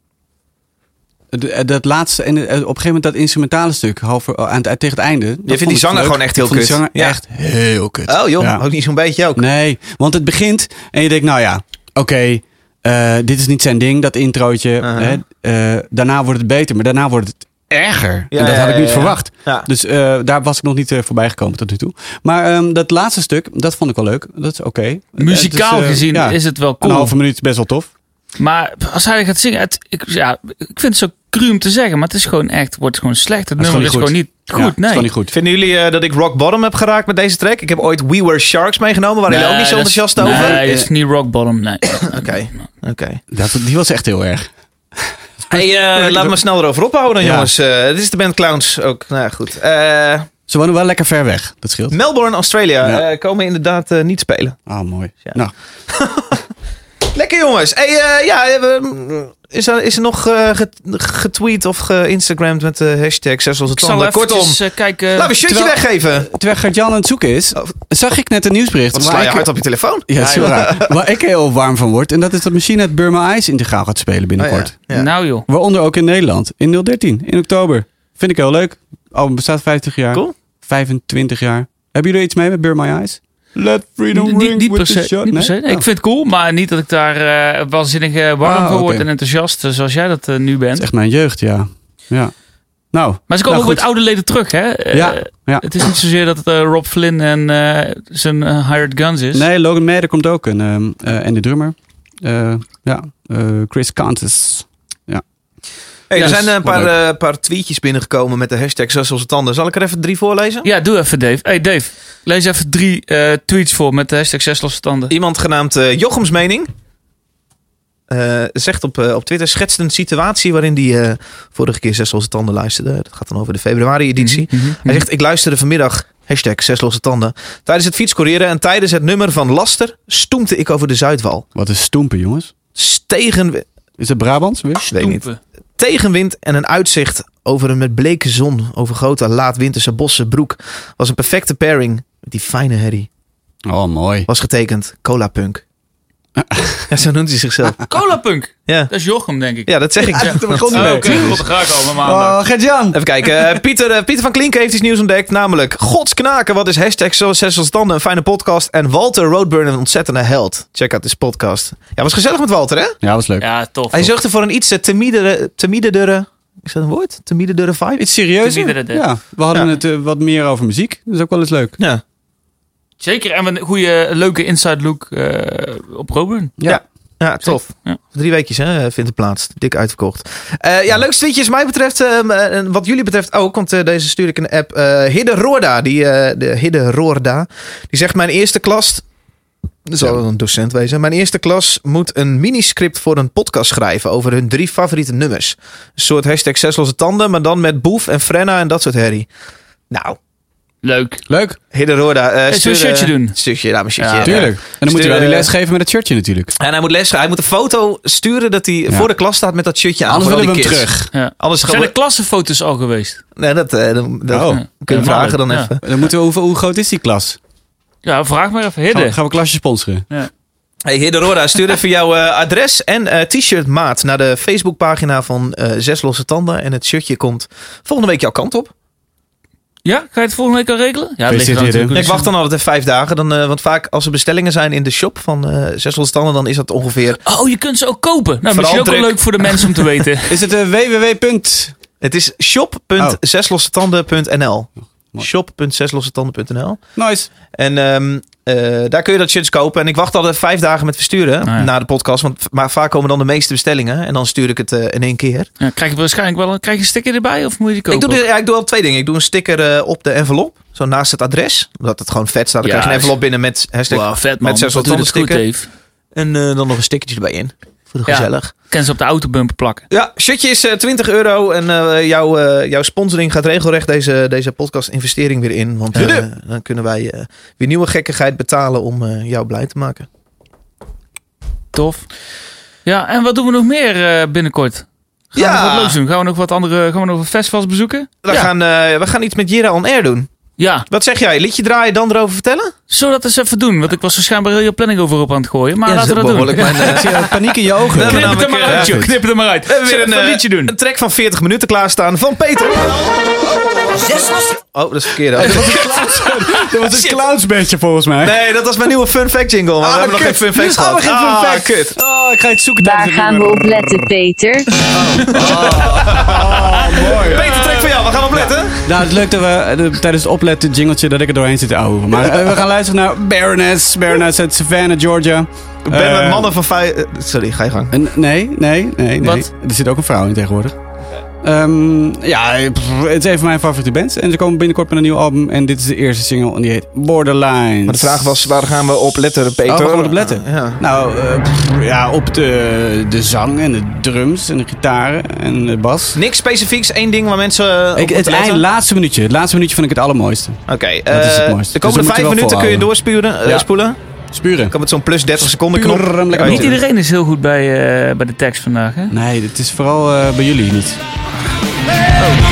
dat laatste, en eh, op een gegeven moment dat instrumentale stuk, halver, aan het, tegen het einde. dat vindt die zanger leuk. gewoon echt Ik heel vond die kut. zanger Ja. echt heel kut. Oh joh, Ja. ook niet zo'n beetje ook. Nee, want het begint en je denkt, nou ja, oké, eh, dit is niet zijn ding, dat introotje. Hè. Eh, daarna wordt het beter, maar daarna wordt het erger. Ja, en dat had ik ja, niet ja. verwacht. Ja. Dus eh, daar was ik nog niet eh, voorbij gekomen tot nu toe. Maar ehm, dat laatste stuk, dat vond ik wel leuk. Dat is oké. Muzikaal is, eh, gezien ja, is het wel Een cool. halve minuut is best wel tof. Maar als hij gaat zingen, het, ik, ja, ik vind het zo cru om te zeggen, maar het is gewoon echt, wordt gewoon slecht. Het is nummer is gewoon gewoon niet Ja, goed. is nee. gewoon niet goed. Vinden jullie eh, dat ik rock bottom heb geraakt met deze track? Ik heb ooit We Were Sharks meegenomen. Waren jullie ook niet zo is- enthousiast over? Nee, is niet rock bottom. Nee. Oké, oké. Dat, die was echt heel erg. Hey, eh, laat me snel erover ophouden dan, Ja. jongens. Eh, Het is de band Clowns ook. Nou ja, goed. Eh, Ze wonen wel lekker ver weg. Dat scheelt. Melbourne, Australia. Ja. eh, komen inderdaad niet spelen. Oh, mooi. Ja. Nou, Lekker jongens. Hey, eh, ja, eh, we- is, er, is er nog eh, get- getweet of geïnstagramd met de hashtag zes als het Ik zal tanden? even Kortom, kijken. laten we een shirtje terwijl- weggeven. terwijl Gert-Jan aan het zoeken is, Oh. zag ik net een nieuwsbericht. Wat sla je ik- hard op je telefoon? Ja, raar. Waar ik heel warm van word. En dat is dat Machine het Burma Ice integraal gaat spelen binnenkort. Oh, ja. Ja. Nou joh. Waaronder ook in Nederland. In 013, in oktober. Vind ik heel leuk. Album bestaat 50 jaar. Cool. 25 jaar. Hebben jullie er iets mee met Burma Ice? Let freedom ring niet with the se. shot. Niet per se. Nee? Nee, Ik Oh. vind het cool, maar niet dat ik daar eh waanzinnig eh, warm Ah, voor word en enthousiast eh, zoals jij dat nu bent. is echt mijn jeugd, ja. ja. Nou, Maar ze komen nou, ook met oude leden terug, hè? Ja, ja. Het is niet zozeer dat het Rob Flynn en zijn Hired Guns is. Nee, Logan Mader komt ook. En, ehm, en de drummer. Ja, Chris Cantus. Hey, er zijn een paar, eh, paar tweetjes binnengekomen met de hashtag zes als het tanden. Zal ik er even drie voorlezen? Ja, doe even Dave. Hey Dave, lees even drie eh, tweets voor met de hashtag zes losse tanden. Iemand genaamd eh, Jochems Mening. eh, zegt op, op Twitter, schetst een situatie waarin hij eh, vorige keer Zes Losse Tanden luisterde. Dat gaat dan over de februari-editie. Mhm, mhm. Hij zegt, ik luisterde vanmiddag, hashtag Zes Losse Tanden, tijdens het fietscourieren en tijdens het nummer van Laster stoemte ik over de Zuidwal. Wat is stoempen, jongens? Stegen, Is het Brabants weer? weet niet. Tegenwind en een uitzicht over een met bleke zon over grote laatwinterse bossen broek was een perfecte pairing met die fijne herrie. Oh, mooi. Was getekend Cola Punk. ja, zo noemt hij zichzelf. Cola Punk. Ja, Dat is Jochem, denk ik. ja dat zeg ik. Ja, daar begon mee. Oké, ga ik al met maandag. Oh, Gert-Jan. Even kijken. eh, Pieter, eh, Pieter van Klinken heeft iets nieuws ontdekt. Namelijk, Gods knaken, wat is hashtag zoals zes als tanden, een fijne podcast. En Walter Roadburn een ontzettende held. Check out this podcast. Ja, was gezellig met Walter, hè? Ja, was leuk. Ja, tof. Hij zorgde voor een iets eh, timidere, timidere, is dat een woord? Timidere vibe? Iets. Timidere. Ja, we hadden Ja. het wat meer over muziek. Dat is ook wel eens leuk. Ja. Zeker, en een goede, leuke inside look eh, op Roburn. Ja. Ja, tof. Ja. Drie weekjes hè, vindt het plaats. Dik uitverkocht. Eh, ja, leukste tweetjes mij betreft. eh, en wat jullie betreft ook. Want eh, deze stuur ik de app. eh Hidde Roorda. Die, eh, de Hidde Roorda. Die zegt mijn eerste klas... Dat zal een docent wezen. Mijn eerste klas moet een miniscript voor een podcast schrijven over hun drie favoriete nummers. Een soort hashtag zes losse tanden, maar dan met Boef en Frenna en dat soort herrie. Nou, Leuk. Leuk, Hidde Roda. eh, we een shirtje doen? Shirtje, ja, mijn shirtje. Ja, tuurlijk. En dan moet je wel die les geven met het shirtje natuurlijk. En hij moet les Hij moet een foto sturen dat hij voor de klas staat met dat shirtje aan. Anders willen we hem kids. terug. Ja. Anders gaan Zijn we... de klassenfoto's al geweest? Nee, dat, eh, dat, dat Oh. kun je Ja, vragen dan ja. even. Dan moeten we, hoeveel, hoe groot is die klas? Ja, vraag maar even. Gaan Hidde. we, gaan we klasje sponsoren? Hey, Hidde Roda, stuur even jouw eh, adres en eh, t-shirt maat naar de Facebookpagina van eh, Zes Losse Tanden. En het shirtje komt volgende week jouw kant op. Ja, ga je het volgende week al regelen? Ja, dat ligt er ik wacht dan altijd even vijf dagen. Dan, eh, want vaak als er bestellingen zijn in de shop van eh Zes Losse Tanden, dan is dat ongeveer... Oh, je kunt ze ook kopen. Nou, misschien ook wel leuk voor de mensen om te weten. Is het uh, www. Het is shop.zeslossetanden.nl mooi. shop.zeslossetanden.nl Nice. En ehm, eh, daar kun je dat shirts kopen. En ik wacht altijd vijf dagen met versturen Ah, ja. na de podcast. Want maar vaak komen dan de meeste bestellingen. En dan stuur ik het eh, in één keer. Ja, krijg je waarschijnlijk wel een, krijg je een sticker erbij of moet je die kopen? Ik doe, ja, ik doe al twee dingen. Ik doe een sticker eh, op de envelop. Zo naast het adres. Omdat het gewoon vet staat. Dan Ja, krijg je een envelop binnen met hashtag. Wow, vet man. Met zes Wat doe je losse dat goed, sticker. Dave. En dan nog een stickertje erbij in. Voor de Ja. gezellig. Ken ze op de autobumper plakken. Ja, shirtje is eh, 20 euro. En eh, jouw, eh, jouw sponsoring gaat regelrecht deze, deze podcast investering weer in. Want eh, dan kunnen wij eh, weer nieuwe gekkigheid betalen om eh, jou blij te maken. Tof. Ja, en wat doen we nog meer eh, binnenkort? Gaan Ja. we nog wat leuks doen? Gaan we nog wat andere, gaan we nog wat festivals bezoeken? We, ja. gaan, eh, we gaan iets met Jira on Air doen. Ja, Wat zeg jij? Liedje draaien, dan erover vertellen? zullen we dat eens even doen? Want ik was waarschijnlijk heel je planning over op aan het gooien. Maar Ja, laten we dat doen. mijn, eh, Ik zie paniek in je ogen. We hebben Knip het er maar namelijk, uit, eh, joh. Knip het er maar uit. We hebben weer een, we eh, liedje doen. een track van 40 minuten klaarstaan van Peter. Oh, dat is verkeerd. Oh, Dat was een clownsbandje volgens mij. Nee, dat was mijn nieuwe fun fact jingle. We hebben nog geen fun facts Oh, gehad. we hebben geen fun Ah, kut. Oh, ik ga het zoeken Waar gaan we op letten, Peter? Peter, track van jou. Waar gaan we op letten? Nou, het is leuk dat we eh, de- tijdens het opletten jingletje dat ik er doorheen zit te ouwen. Maar eh, we gaan luisteren naar Baroness. Baroness uit Savannah, Georgia. Ben Eh, met mannen van vijf... Sorry, ga je gang. En nee, nee, nee, nee. Wat? Er zit ook een vrouw in tegenwoordig. Ehm, ja, het is een van mijn favoriete bands. En ze komen binnenkort met een nieuw album. En dit is de eerste single en die heet Borderlines. Maar de vraag was, waar gaan we op letten, Peter? Oh, waar gaan we op letten? Ja. Nou, eh, pff, ja, op de, de zang en de drums en de gitaren en de bas. Niks specifieks, één ding waar mensen eh, op Ik, het eind, letten? laatste minuutje. Het laatste minuutje vind ik het allermooiste. Oké, is het eh, mooiste. de Dus komende moeten vijf minuten kun je doorspuren, Ja. spoelen. Spuren. Kan met zo'n plus 30 seconden knop. Niet iedereen is heel goed bij, eh, bij de tekst vandaag, hè? Nee, het is vooral bij jullie niet. Oh.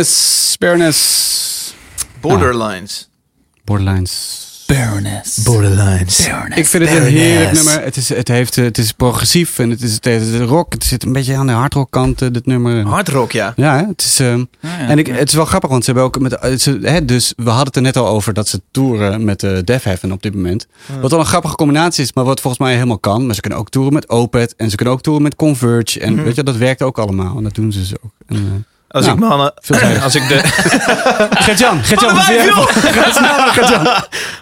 Baroness. Baroness. Borderlines. Borderlines. Baroness. Borderlines. Ik vind het een heerlijk nummer. Het is, het, heeft, eh, het is progressief en het is, het is rock. Het zit een beetje aan de hardrock kant, eh, dit nummer. Hardrock, ja. Ja, het is... ehm, ja. En ik, het is wel grappig, want ze hebben ook met. Ze, hè, dus we hadden het er net al over dat ze toeren met uh, Def Heaven op dit moment. Wat wel een grappige combinatie is, maar wat volgens mij helemaal kan. Maar ze kunnen ook toeren met Opeth en ze kunnen ook toeren met Converge. En weet je, dat werkt ook allemaal. En dat doen ze dus ook. En, eh, Als Nou, ik mannen, veelzijdig. als ik de, Gert-Jan, Gert-Jan? Gert-Jan.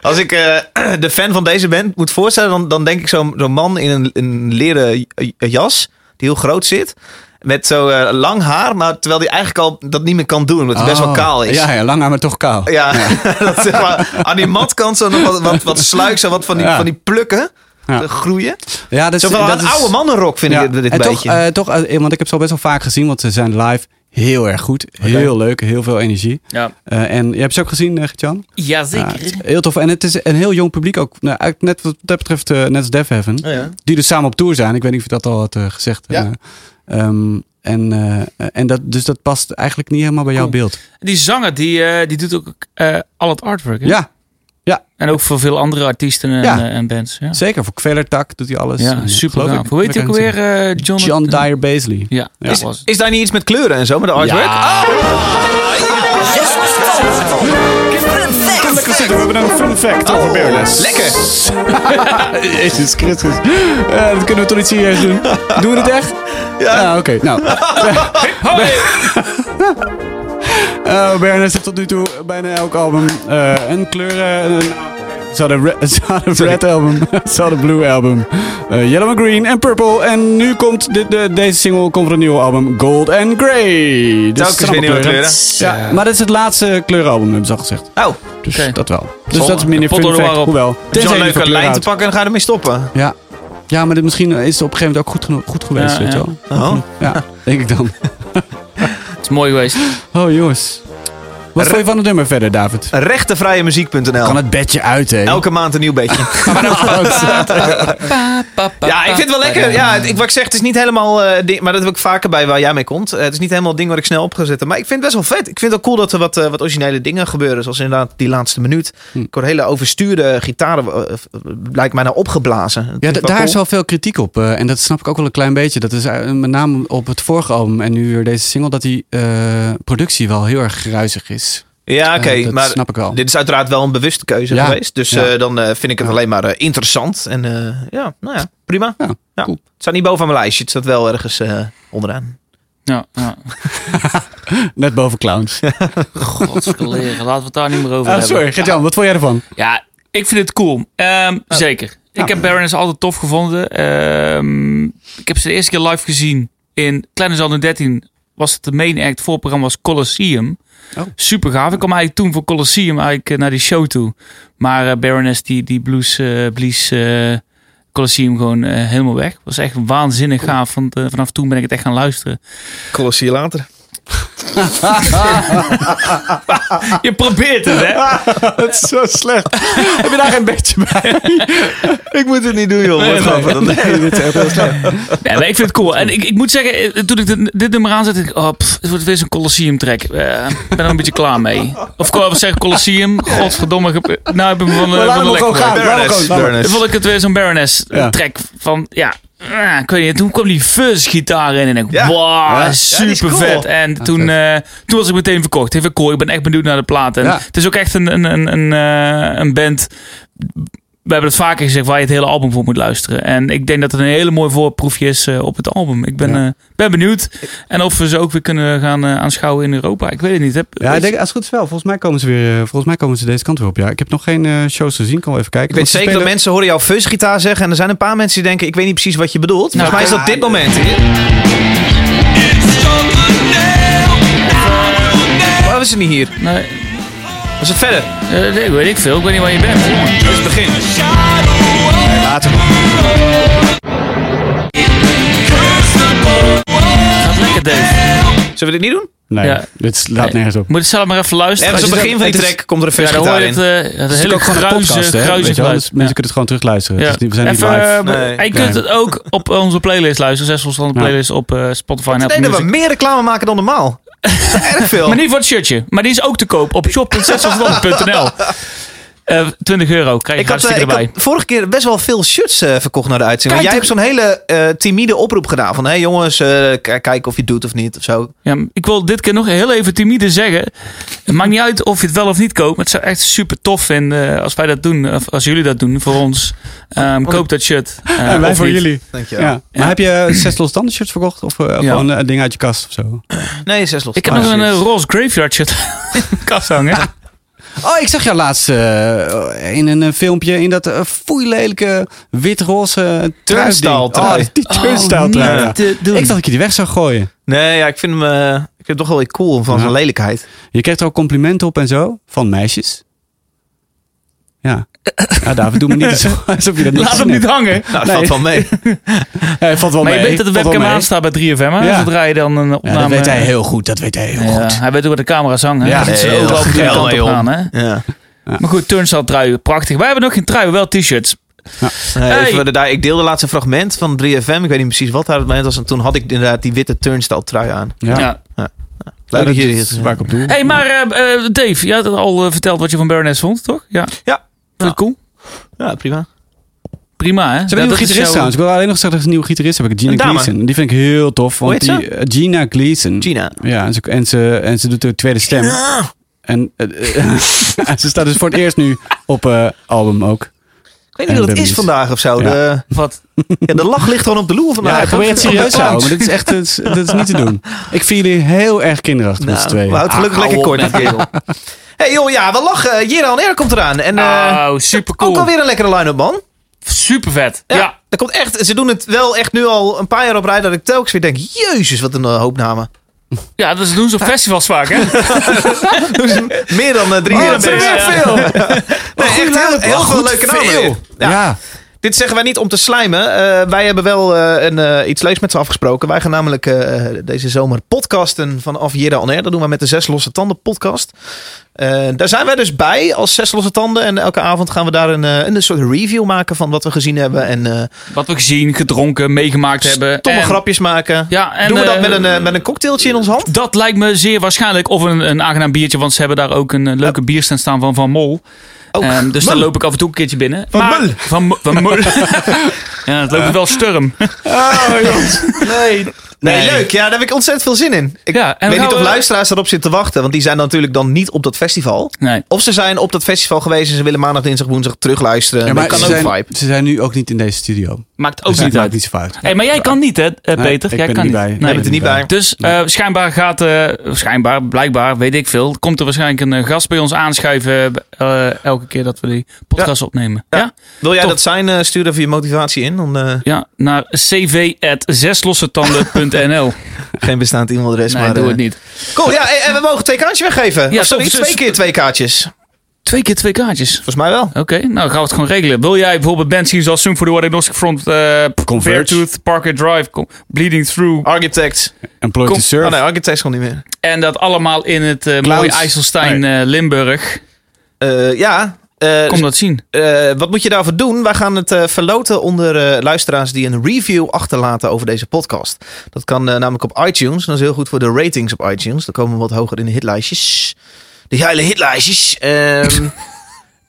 als ik eh, de fan van deze band moet voorstellen, dan, dan denk ik zo'n zo'n man in een, een leren jas die heel groot zit. Met zo eh, lang haar, maar terwijl hij eigenlijk al dat niet meer kan doen, omdat hij best wel Oh, kaal is. Ja, ja, lang haar, maar toch kaal. Ja, dat zeg maar, aan die matkant zo nog wat, wat, wat sluik, zo wat van die, Ja. van die plukken Ja. groeien. Ja, dat Zo van een oude mannenrok vind Ja, ik dit, dit en toch, beetje. eh, toch, eh, want ik heb ze al best wel vaak gezien, want ze zijn live heel erg goed. Heel leuk, heel veel energie. Ja. Eh, en je hebt ze ook gezien, uh, Gert-Jan? Ja, Jazeker. heel tof. En het is een heel jong publiek ook. Nou, eigenlijk net wat dat betreft, eh, net als Def Heaven. Oh ja. Die dus samen op tour zijn. Ik weet niet of je dat al had gezegd. Ja. Eh, ehm, en eh, en dat, dus dat past eigenlijk niet helemaal bij jouw beeld. Die zanger, die, eh, die doet ook eh, al het artwork. Hè? Ja, En ook voor veel andere artiesten en, Ja. eh, en bands. Ja, zeker. Voor Kvelertak doet hij alles. ja super gaaf. Hoe heet hij ook het eh, John. John Dyer Baisley. Ja, Ja. Is daar niet iets met kleuren en zo met de artwork? Ja. Lekker zitten, we hebben een fun fact over Baroness. Lekker. Jezus Christus. Eh, dat kunnen we toch niet serieus doen? Doen we het echt? Ja. oké. Nou. Uh, Baroness heeft tot nu toe bijna elk album eh, een kleur... een, ze hadden re- red album, ze hadden blue album, yellow and green en purple. En nu komt de, deze single komt van een nieuw album, Gold and Grey. Dus Telkens zijn weer nieuwe Ja, maar dit is het laatste kleurenalbum, hebben ze al gezegd. Oh, Dus dat wel. Dus dat is minder fun fact, hoewel. Tenzij je leuke lijn te pakken en ga ermee stoppen. Ja. Ja, maar dit misschien is het op een gegeven moment ook goed, genoeg, goed geweest, Ja, weet je ja. wel. Oh. Ja, denk ik dan. Is mooi geweest. Oh jongens. Wat vond je van het nummer verder, David? Rechtenvrijemuziek.nl Kan het bedje uit, hè? Elke maand een nieuw beetje. Ja, ik vind het wel lekker. Ja, ik, wat ik zeg, het is niet helemaal... eh, ding, maar dat heb ik vaker bij waar jij mee komt. Eh, het is niet helemaal het ding wat ik snel op ga zetten. Maar ik vind het best wel vet. Ik vind het wel cool dat er wat, eh, wat originele dingen gebeuren. Zoals inderdaad die laatste minuut. Hm. Ik hoor hele overstuurde gitaren. lijkt mij nou opgeblazen. Dat Ja, daar is wel veel kritiek op. en dat snap ik ook wel een klein beetje. Dat is met name op het vorige album en nu weer deze single... dat die productie wel heel erg gruizig is. Ja, oké. Eh, dat maar snap ik wel. dit is uiteraard wel een bewuste keuze Ja. geweest. Dus Ja. eh, dan eh, vind ik het alleen maar interessant. En eh, ja, nou ja, prima. Ja, Ja. cool. Het staat niet boven mijn lijstje. Het staat wel ergens onderaan. Ja, ja. Net boven clowns. Godsgeleren, laten we het daar niet meer over Ah, hebben. sorry, Gert-Jan, wat vond jij ervan? Ja, ik vind het cool. Ehm, Zeker. Ik heb Baroness altijd tof gevonden. Ehm, ik heb ze de eerste keer live gezien in Kleine Zalden 13. Was het de main act voor het programma was Colosseum. Oh. Super gaaf. Ik kwam eigenlijk toen voor Colosseum eigenlijk eh, naar die show toe. Maar eh, Baroness die, die blues, eh, blies Colosseum gewoon helemaal weg. Was echt waanzinnig gaaf. Want vanaf toen ben ik het echt gaan luisteren. Colossie later. Je probeert het, hè? Het is zo slecht. heb je daar geen bedje bij? Ik moet het niet doen, joh. Nee, dit is echt heel slecht. Ja, maar ik vind het cool. En ik, ik moet zeggen, eh, toen ik dit, dit nummer aanzette, dacht ik, oh, pff, het wordt weer zo'n Colosseum track. Eh, Ik ben er een beetje klaar mee. Of ik wat zeggen Colosseum. Godverdomme. Nou heb ik me van, eh, van de hem lek gewoon gaan. gegooid. Laat hem gewoon- laat hem- Baroness. Dan vond ik het weer zo'n Baroness eh, Ja. Ja, ah, ik weet niet. Toen kwam die fuzz gitaar in en ik, Ja. wow, Ja. Super cool. vet. En toen, eh, toen was ik meteen verkocht. Even cool. Ik ben echt benieuwd naar de plaat. En Ja. het is ook echt een, een, een, een, eh, een band we hebben het vaker gezegd waar je het hele album voor moet luisteren. En ik denk dat het een hele mooi voorproefje is eh, op het album. Ik ben, Ja. eh, ben benieuwd. En of we ze ook weer kunnen gaan eh, aanschouwen in Europa. Ik weet het niet. Heb, Ja, ik denk, als het goed is wel. Volgens mij komen ze weer. Volgens mij komen ze deze kant weer op. Ja, ik heb nog geen eh, shows gezien. Kan wel even kijken. Ik weet zeker dat mensen horen jouw fuzzgitaar zeggen. En er zijn een paar mensen die denken, ik weet niet precies wat je bedoelt. Nou, Volgens mij is dat dit moment. Waarom is het niet hier? nee, Was het verder? eh, ik weet ik veel. Ik weet niet waar je bent. Dat is het begin. Later. Gaat lekker, Dave. Zullen we dit niet doen? Nee, Ja. dit slaat Nee. nergens op. Moet het zelf maar even luisteren. Ergens op Als het begin van die is- track komt er een Ja, dan hoor fuzzgitaar je in. het, eh, het Het is hele ook gewoon een gruizen, podcast, hè? gruizen Weet je wel? geluid. Dus mensen kunnen het gewoon terugluisteren. Ja. Is we zijn niet live. eh, Nee. en je kunt het ook op onze playlist luisteren. Zes Ja. playlists op eh, Spotify en Ik Apple denk dat we meer reclame maken dan normaal. Erg veel. Maar niet voor het shirtje. Maar die is ook te koop op shop.zesselstand.nl. Eh 20 euro krijg je Ik had, eh, hartstikke ik erbij. had vorige keer best wel veel shirts eh, verkocht naar de uitzending. Kijk, jij hebt zo'n hele eh, timide oproep gedaan. Van, hé hey, jongens, eh, k- kijken of je het doet of niet. Of zo. Ja, ik wil dit keer nog heel even timide zeggen. Het maakt niet uit of je het wel of niet koopt. Maar het zou echt super tof vinden eh, als wij dat doen. Of als jullie dat doen voor ons. Ehm, koop dat shirt. Eh, en wij voor niet. jullie. Dankjewel. Ja. Maar heb je zes losstanden shirts verkocht? Of eh, Ja. gewoon een ding uit je kast of zo? Nee, zes los. Ik heb nog een eh, roze graveyard shirt in de kast hangen. Oh, ik zag jou laatst eh, in een eh, filmpje in dat uh, foeilelijke wit-roze trui. Oh, die doen. Ik dacht dat je die weg zou gooien. Nee, ja, ik vind hem, eh, ik vind hem toch wel weer cool van Ja. zijn lelijkheid. Je kreeg er ook complimenten op en zo van meisjes. Ja. Ja, David, doe me niet zo alsof je dat niet Laat hem niet hangen. Nou, dat Nee. valt wel mee. Ja, het valt wel Maar je mee. weet dat de Valt wel webcam mee. aanstaat bij 3FM. Hè? Ja. Zodra je dan een Ja, opname... dat weet hij heel goed. Dat weet hij heel Ja, goed. hij weet ook waar de camera's hangen. Ja, Ja, dat ze heel de. Hè? Ja. Maar goed, turnstile trui. Prachtig. Wij hebben nog geen trui, wel t-shirts. Nee, Hey. even daar, ik deelde laatst een fragment van 3FM. Ik weet niet precies wat daar het moment was. En toen had ik inderdaad die witte turnstile trui aan. Ja. Ja. Leuk dat jullie is het waar ik op doe. hey, maar eh, eh, Dave, je had al eh, verteld wat je van Baroness vond, toch? Ja. Ja. Je het cool? Ja, prima. Prima, hè? Ze hebben een nieuwe gitarist trouwens. Ik wil alleen nog zeggen dat ze een nieuwe gitarist hebben. Gina. Gleason. Die vind ik heel tof. Want Hoe heet die, eh, Gina Gleason. Gina. Ja, en ze, en, ze, en ze doet de tweede stem. En eh, eh, ze staat dus voor het eerst nu op eh, album ook. Ik weet niet En wat het is vandaag of zo. Ja. De, Wat? ja, de lach ligt gewoon op de loer vandaag. Ja, ik probeer het serieus te houden, maar dit is echt dat is, niet te doen. Ik vind jullie heel erg kinderachtig met z'n Nou, tweeën. we houden het gelukkig Ah, lekker kort. kerel. Hey joh, ja, we lachen. Jera Air komt eraan. En eh, oh, super ook cool. alweer een lekkere line-up, man. Super vet. Ja, Ja. Dat komt echt, ze doen het wel echt nu al een paar jaar op rij dat ik telkens weer denk, jezus, wat een uh, hoop namen. Ja, dat doen ze op festivals vaak, hè? Meer dan eh, drie Oh, jaar dat zijn bezig. weer veel. Nee, echt heel, heel veel leuke namen. Ja. Ja. Dit zeggen wij niet om te slijmen. Eh, wij hebben wel eh, een, eh, iets leuks met ze afgesproken. Wij gaan namelijk deze zomer podcasten vanaf Jera On Air. Dat doen we met de Zes Losse Tanden podcast. Daar zijn wij dus bij als Zes Losse Tanden. En elke avond gaan we daar een, een soort review maken van wat we gezien hebben. En Wat we gezien, gedronken, meegemaakt hebben. stomme En- grapjes maken. Ja, en, doen we dat met een, met een cocktailtje in ons hand? Dat lijkt me zeer waarschijnlijk. Of een, een aangenaam biertje, want ze hebben daar ook een leuke bierstand staan van Van Mol. Ehm, dus daar loop ik af en toe een keertje binnen. Van Maar- Mul. Van, van Mul. ja, het loopt me wel sturm. Nee. Nee, Nee. leuk. Ja, daar heb ik ontzettend veel zin in. Ik Ja, en weet we niet of we- luisteraars erop zitten te wachten. Want die zijn natuurlijk dan niet op dat festival. Nee. Of ze zijn op dat festival geweest en ze willen maandag, dinsdag, woensdag terugluisteren. Ja, dat maar kan ze, ook zijn, vibe. ze zijn nu ook niet in deze studio. Maakt ook Dus dat niet maakt uit. niet zo uit. Hey, maar jij kan niet, hè, eh, Nee, Peter? ik jij ben kan er niet. bij. Nee. bent er niet bij. Dus eh, schijnbaar gaat, eh, schijnbaar, blijkbaar, weet ik veel, komt er waarschijnlijk een eh, gast bij ons aanschuiven eh, elke keer dat we die podcast opnemen. Ja? Wil jij Top. dat zijn? eh, stuur even je motivatie in. Dan, eh, naar cv.zeslossetanden.nl. geen bestaand e-mailadres. Nee, maar, doe eh, het niet. Cool, ja, en we mogen twee kaartjes weggeven. Ja, Of sorry, twee keer twee kaartjes. Twee keer twee kaartjes. Volgens mij wel. Oké, nou gaan we het gewoon regelen. Wil jij bijvoorbeeld bands zien zoals Soon for the What Agnostic Front, eh Converge. Beartooth, Parker Drive, Com- Bleeding Through. Architects. Employed to serve. Oh nee, Architects gewoon niet meer. En dat allemaal in het eh, mooie IJsselstein eh, Limburg. Eh, ja. Eh, Kom dat zien. eh, wat moet je daarvoor doen? Wij gaan het eh, verloten onder luisteraars die een review achterlaten over deze podcast. Dat kan namelijk op iTunes. Dat is heel goed voor de ratings op iTunes. Dan komen we wat hoger in de hitlijstjes. De geile hitlijstjes. Ehm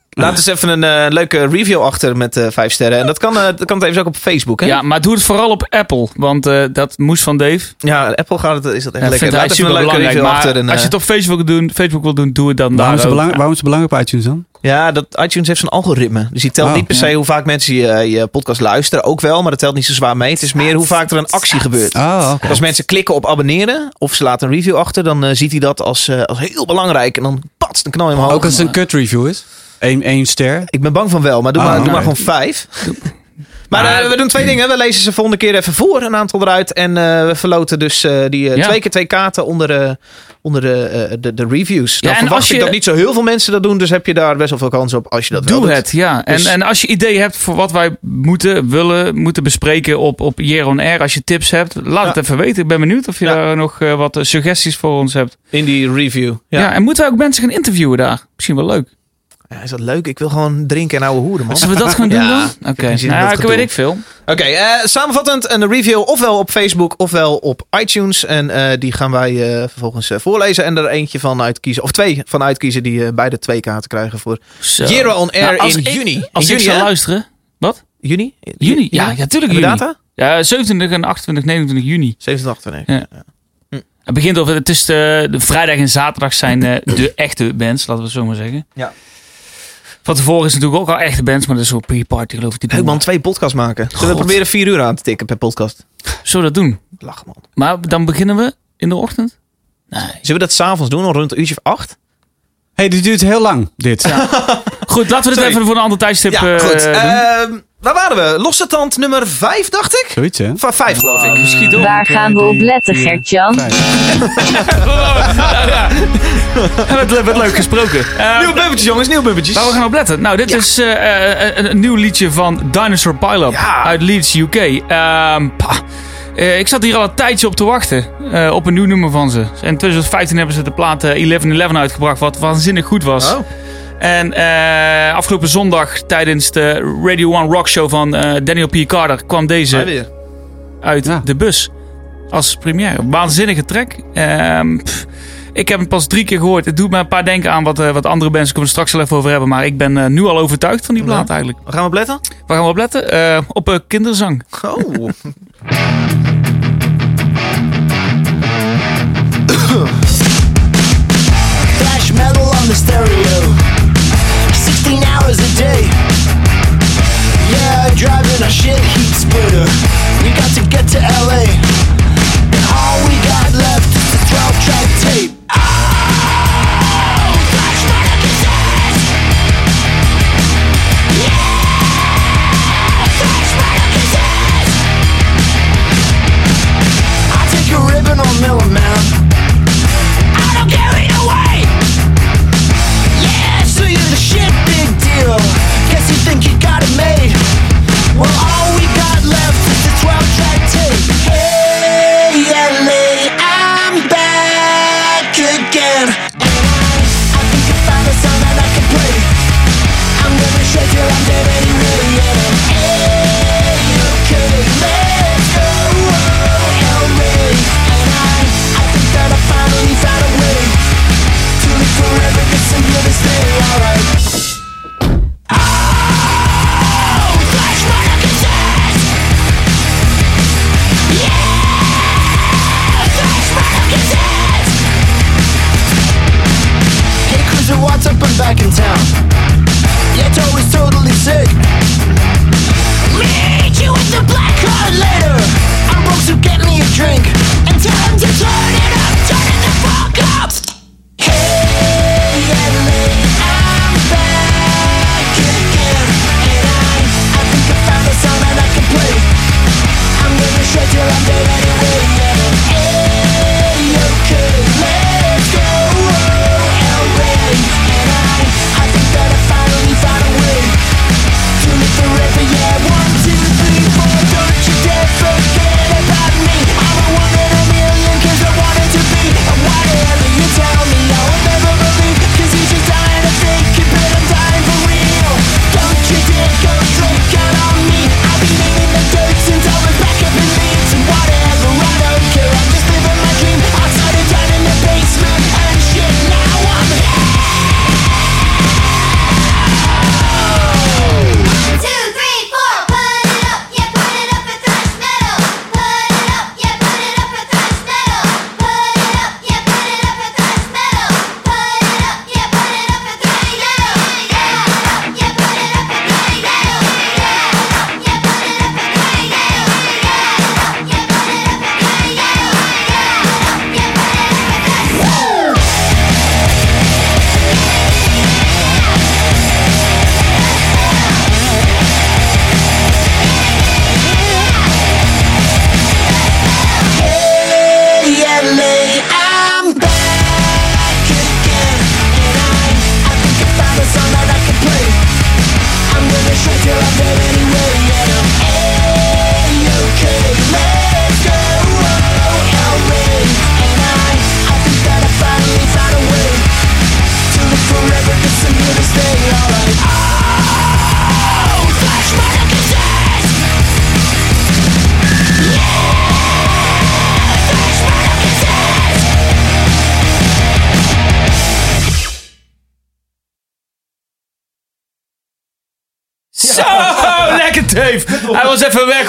Laat eens even een eh, leuke review achter met eh, vijf sterren. En dat kan, eh, dat kan even ook op Facebook. Hè? Ja, maar doe het vooral op Apple. Want eh, dat moest van Dave. Ja, Apple gaat het, is dat echt Ja, lekker. Laat even een leuke belangrijk. review Maar achter. En, als je het op Facebook wil doen, Facebook wil doen, doe het dan Waarom is, daar belang, waarom is het belangrijk op iTunes dan? Ja, dat iTunes heeft zo'n algoritme. Dus die telt Oh, niet per se hoe vaak mensen je, je podcast luisteren. Ook wel, maar dat telt niet zo zwaar mee. Het is meer hoe vaak er een actie gebeurt. Oh, oké. Als mensen klikken op abonneren of ze laten een review achter, dan ziet hij dat als, eh, als heel belangrijk. En dan pats, dan knal je hem omhoog. Ook als het een cut review is? Eén één ster? Ik ben bang van wel, maar doe, Ah, maar, doe maar gewoon vijf. Maar Maar- eh, we doen twee dingen. We lezen ze volgende keer even voor, een aantal eruit. En eh, we verloten dus eh, die Ja. twee keer twee kaarten onder, onder de, de, de reviews. Ja, Dan en verwacht als ik je- dat niet zo heel veel mensen dat doen. Dus heb je daar best wel veel kans op als je dat Doe doet. het, ja. Dus- En, en als je ideeën hebt voor wat wij moeten, willen, moeten bespreken op, op Jeroen R. Als je tips hebt, laat het even weten. Ik ben benieuwd of je Ja. daar nog wat suggesties voor ons hebt. In die review. Ja. Ja. en moeten wij ook mensen gaan interviewen daar? Misschien wel leuk. Ja, is dat leuk? Ik wil gewoon drinken en ouwe hoeren, man. Zullen we dat gewoon doen Ja, dan? Oké, nou, ik weet ik veel. Oké, eh, samenvattend een review ofwel op Facebook ofwel op iTunes. En eh, die gaan wij eh, vervolgens voorlezen en er eentje van uitkiezen. Of twee van uitkiezen die beide twee kaarten krijgen voor Zo. Jero on Air Nou, in ik- juni. Als in ik juni, zou hè? luisteren. Wat? Juni? Juni? Ja, ja tuurlijk En juni. data? Ja, 27 en 28, 29 juni. 27, nee. Ja. Het begint over, het is de, de vrijdag en zaterdag zijn de echte bands, laten we het zo maar zeggen. Ja. Van tevoren is natuurlijk ook al echte bands, maar dat is wel pre-party geloof ik. Die man, we. twee podcasts maken. Zullen we proberen vier uur aan te tikken per podcast? Zullen we dat doen? Lach man. Maar dan beginnen we in de ochtend? Nee. Zullen we dat s'avonds doen, rond een uurtje of acht? Hey, dit duurt heel lang, dit. Goed, laten we dit Sorry. even voor een ander tijdstip Ja, eh, goed. doen. Ehm, waar waren we? Losse tand nummer vijf, dacht ik? Zoiets, hè? Van vijf, geloof ik. Misschien door. Waar gaan we op letten, Gert-Jan? wat, wat leuk gesproken. Eh, Nieuwe bumpertjes, jongens, nieuwe bumpertjes. Waar we gaan op letten. Nou, dit is eh, eh, een, een nieuw liedje van Dinosaur Pile-Up Ja. uit Leeds, UK. Ehm, pah. Eh, ik zat hier al een tijdje op te wachten eh, op een nieuw nummer van ze. En in 2015 hebben ze de plaat eh, 1111 uitgebracht, wat waanzinnig goed was. Oh. En eh, afgelopen zondag tijdens de Radio 1 Rock Show van eh, Daniel P. Carter kwam deze weer. uit Ja. de bus. Als première. Waanzinnige track. Ehm, pff, ik heb hem pas drie keer gehoord. Het doet me een paar denken aan wat, eh, wat andere bands. Kunnen we straks wel even over hebben. Maar ik ben eh, nu al overtuigd van die plaat Ja. eigenlijk. Waar gaan we op letten? Waar gaan we op letten? Eh, op eh, kinderzang. Oh. Flash metal on the stereo. 16 hours a day. Yeah, driving a shit heat splitter. We got to get to LA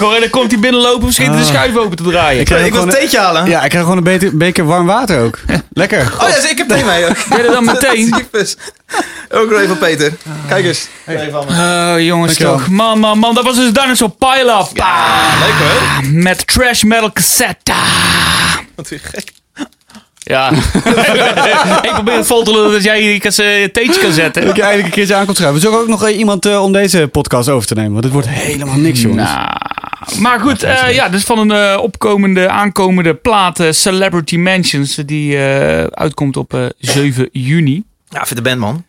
hoor. En dan komt hij binnenlopen om de schuif open te draaien. Ik wil een theetje halen. Ja, ik krijg gewoon een beker warm water ook. Lekker. Oh ja, ik heb thee mee ook. Ben je er dan meteen? Ook nog even Peter. Kijk eens. Oh, jongens Dankjewel. toch. Man, man, man. Dat was dus Dinosaur Pile-Up. Leuk hoor. Met trash metal cassette. Wat weer gek. Ja. ik probeer het vol te lullen dat jij je eh, theetje kan zetten. Dat ik je eindelijk een keertje aan komt schrijven. We zoeken ook nog eh, iemand eh, om deze podcast over te nemen. Want het wordt helemaal niks, jongens. Nou, maar goed, eh, ja, dus van een eh, opkomende, aankomende plaat Celebrity Mansions, die eh, uitkomt op eh, 7 juni. Ja, voor de band man.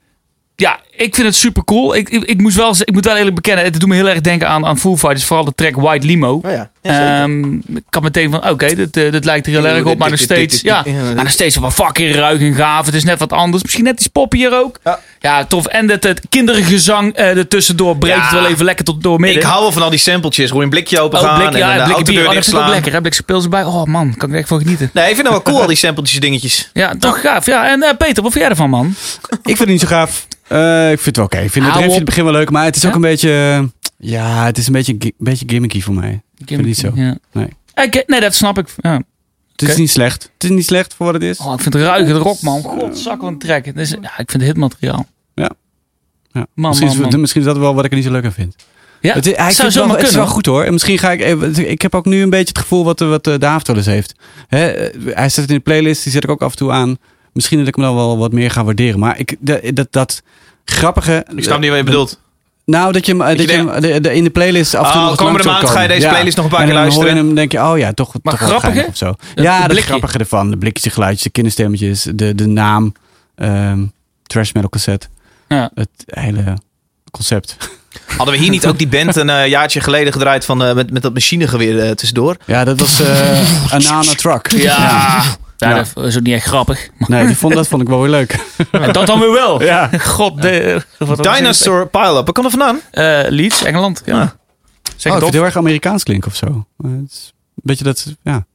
Ja, ik vind het super cool. Ik, ik, ik, moest wel, ik moet wel eerlijk bekennen, het doet me heel erg denken aan, aan Foo Fighters, vooral de track White Limo. Oh ja. Ehm, ik had meteen van, oké, dit, eh, dit lijkt er heel erg op, maar nog steeds, ja, maar nog steeds wel fucking ruig en gaaf. Het is net wat anders. Misschien net iets poppier ook. Ja. Ja, tof. En dat het kindergezang eh er tussendoor breekt Ja. het wel even lekker tot door midden. Ik hou wel van al die sampletjes. Gewoon een blikje open Oh, gaan blik, ja, en blik de autodeur bier. Oh, dat ik ook slaan. lekker. Hè? Blik speels erbij. Oh man, kan ik er echt van genieten. Nee, ik vind het wel cool, al die sampletjes dingetjes. Ja, toch gaaf. Ja, en eh, Peter, wat vind jij ervan, man? Ik vind het niet zo gaaf. Eh, ik vind het wel oké. Ik vind het in het begin wel leuk. Maar het is Ja? ook een beetje... eh, ja, het is een beetje, gi- beetje gimmicky voor mij. Ik vind het niet zo. Ja. Nee. Ik, nee, dat snap ik. Ja. Het is niet slecht. Het is niet slecht voor wat het is. Oh, ik vind het ruige rock, man. Godzak van trek. Het is, ja, ik vind het hitmateriaal. Ja. Ja. Man, misschien, man, is, man. misschien is dat wel wat ik er niet zo leuk aan vind. Ja, het, is- hij zou wel, het is wel goed hoor. En misschien ga ik. Ik heb ook nu een beetje het gevoel wat, wat eh, David wel eens heeft. Hè, eh, hij zet het in de playlist, die zet ik ook af en toe aan. Misschien dat ik hem dan wel wat meer ga waarderen. Maar ik, de- dat, dat grappige. Ik snap niet wat je bedoelt. Nou, dat je hem, eh, dat je je hem de- de- in de playlist af en toe Oh, komende maand ga je deze playlist nog een paar En keer dan luisteren. hem denk je, oh ja, toch, Maar toch wel grappige? of zo. Ja, de blikje. grappige ervan. De blikjes, de geluidjes, de kinderstemmetjes, de, de naam, ehm, trash metal cassette. Ja. Het hele concept. Hadden we hier niet ook die band een eh, jaartje geleden gedraaid van, eh, met, met dat machinegeweer eh, tussendoor? Ja, dat was eh een Nana Truck. Ja. ja. Ja. dat is ook niet echt grappig. Nee, die vond, dat vond ik wel weer leuk. En dat dan weer wel. Ja. God, de, wat? Dinosaur Pile-Up. Waar kwam er vandaan? Eh, Leeds, Engeland. Ja. Ah. Zeg oh, ik het op. heel erg Amerikaans klinken of zo. Eh, Het is een beetje dat, ja.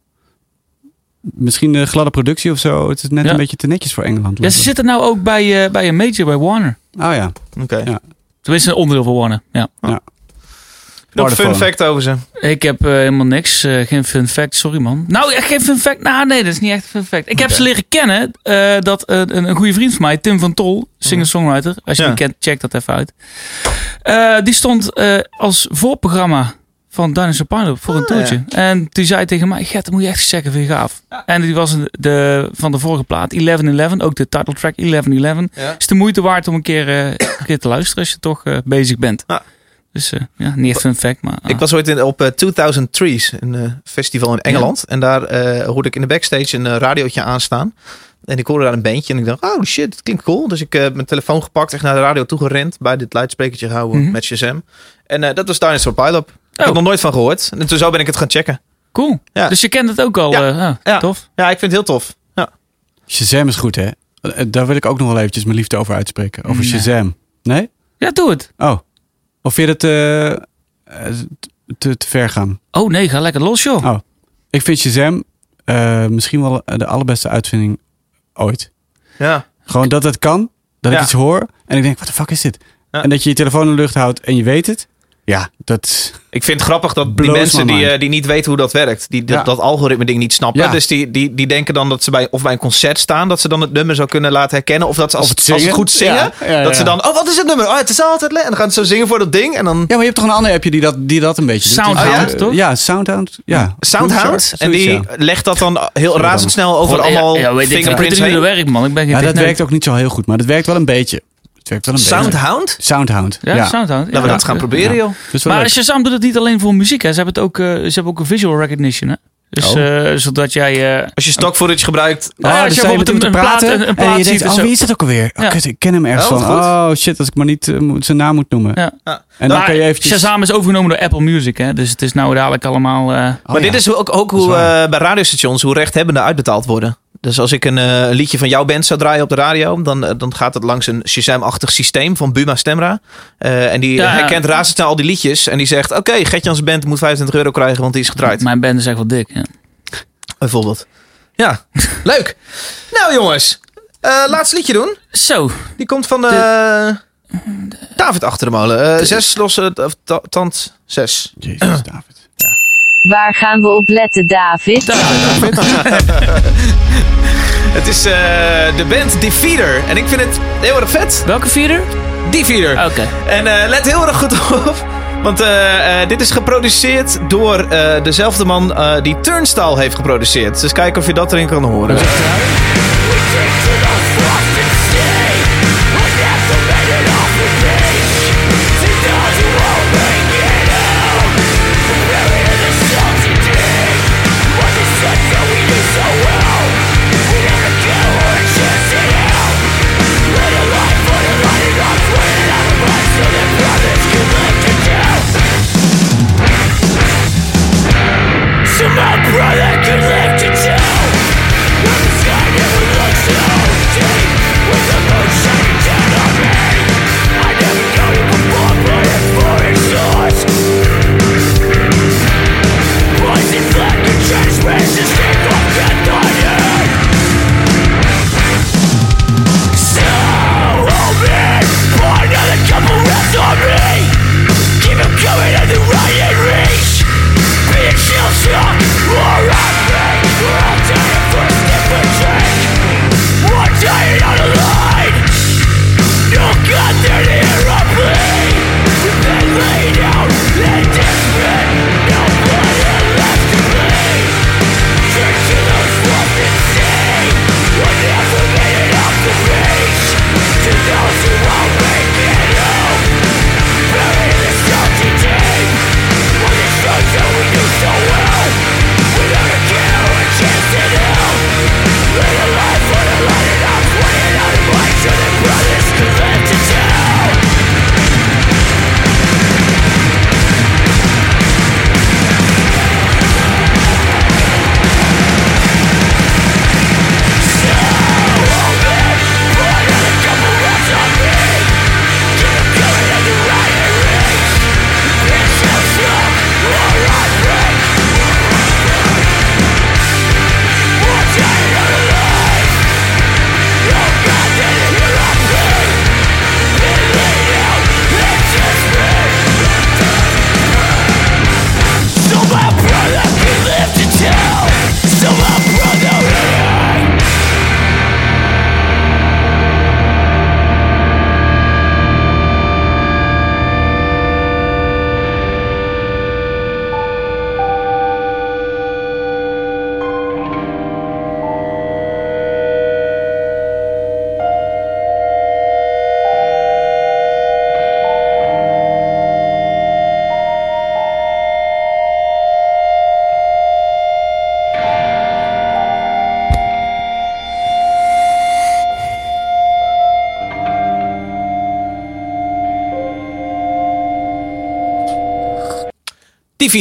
Misschien de gladde productie of zo. Het is net Ja. een beetje te netjes voor Engeland. Ja, ze zitten nou ook bij, eh, bij een major, bij Warner. Oh ja. Oké. Ja. Tenminste, een onderdeel van Warner. Ja. Nog fun fact over ze. Ik heb eh, helemaal niks. eh, geen fun fact, sorry man. Nou, echt geen fun fact. Nou, nee, dat is niet echt een fun fact. Ik heb ze leren kennen. eh, dat een, een goede vriend van mij, Tim van Tol, singer-songwriter. Als je Ja. hem kent, check dat even uit. Eh, die stond eh, als voorprogramma van Dinosaur Pile-Up voor een Ah, toertje. En die zei tegen mij, Gert, dat moet je echt checken, vind je gaaf. En die was de, van de vorige plaat, 1111, ook de title track 1111. Ja. Is de moeite waard om een keer, eh, een keer te luisteren als je toch eh, bezig bent. Ja. Dus eh, ja, niet echt fun fact, maar... ah. Ik was ooit in, op eh, 2000 Trees, een eh, festival in Engeland. En daar eh, hoorde ik in de backstage een radiootje aanstaan. En ik hoorde daar een bandje en ik dacht, oh shit, dat klinkt cool. Dus ik heb mijn telefoon gepakt, echt naar de radio toegerend. Bij dit luidsprekertje gehouden Mhm. met Shazam. En eh, dat was Dinosaur Pile-Up. Ik Oh. had nog nooit van gehoord. En toen zo ben ik het gaan checken. Cool. Ja. Dus je kent het ook al. Ja. eh, ah, Ja. Tof. Ja, ik vind het heel tof. Ja. Shazam is goed, hè? Daar wil ik ook nog wel eventjes mijn liefde over uitspreken. Over Nee. Shazam. Nee? Ja, doe het. Oh. Of vind je het eh, eh, te, te ver gaan? Oh nee, ga lekker los joh. Oh. Ik vind Shazam eh, misschien wel de allerbeste uitvinding ooit. Ja. Gewoon dat het kan. Dat ik iets hoor en ik denk, wat de fuck is dit? Ja. En dat je je telefoon in de lucht houdt en je weet het. Ja, dat. Ik vind het grappig dat die mensen die, eh, die niet weten hoe dat werkt, die dat, Ja. dat algoritme ding niet snappen. Ja. Dus die, die, die denken dan dat ze bij, of bij een concert staan, dat ze dan het nummer zou kunnen laten herkennen. Of dat ze als, Of het als goed zingen, Ja, ja, dat ze dan, oh wat is het nummer? Oh het is altijd le-" En dan gaan ze zo zingen voor dat ding. En dan Ja, maar je hebt toch een ander appje die dat, die dat een beetje doet? Soundhound, Eh, toch? Ja, Soundhound. Ja. Soundhound. En die ja. legt dat dan heel razendsnel over God, allemaal ja, ja, fingerprints heen. werkt man. Ik ben geen Ja, dat werkt ook niet zo heel goed, maar dat werkt wel een beetje. Het werkt wel een beetje. Soundhound? Soundhound. Ja, Ja, Soundhound. Laten we Ja. dat gaan proberen Ja. joh. Dus wel Maar leuk. Shazam doet het niet alleen voor muziek. Hè. Ze, hebben het ook, eh, ze hebben ook een visual recognition. Hè. Dus Oh. eh, zodat jij... eh, Als je stock footage gebruikt. Ja, Oh, als dus je sta je bijvoorbeeld met hem te een- een praten plaat- en je denkt, oh, wie is dat ook alweer? Oh, Ja. kut, ik ken hem ergens Oh, van. Oh shit, als ik maar niet zijn naam moet noemen. Ja. Ja. En dan maar kan je eventjes... Shazam is overgenomen door Apple Music. Hè. Dus het is nou dadelijk allemaal... eh, Oh, maar dit ja. is ook, ook Dat is hoe bij radiostations, hoe rechthebbenden uitbetaald worden. Dus als ik een eh, liedje van jouw band zou draaien op de radio, dan, eh, dan gaat het langs een Shazam-achtig systeem van Buma Stemra. Eh, en die Ja, ja. herkent razendsnel al die liedjes. En die zegt, oké, Gertjans band moet 25 euro krijgen, want die is gedraaid. Mijn band is echt wel dik. Ja. Bijvoorbeeld. Ja, leuk. Nou jongens, eh, laatste liedje doen. Zo, Die komt van, eh David achter de molen. Eh, zes losse of ta- tand. Zes. Jezus, David. Waar gaan we op letten, David? Het is eh, de band Defeater. En ik vind het heel erg vet. Welke vierder? Defeater. Oké. En eh, let heel erg goed op. Want eh, dit is geproduceerd door dezelfde man die Turnstile heeft geproduceerd. Dus kijken of je dat erin kan horen.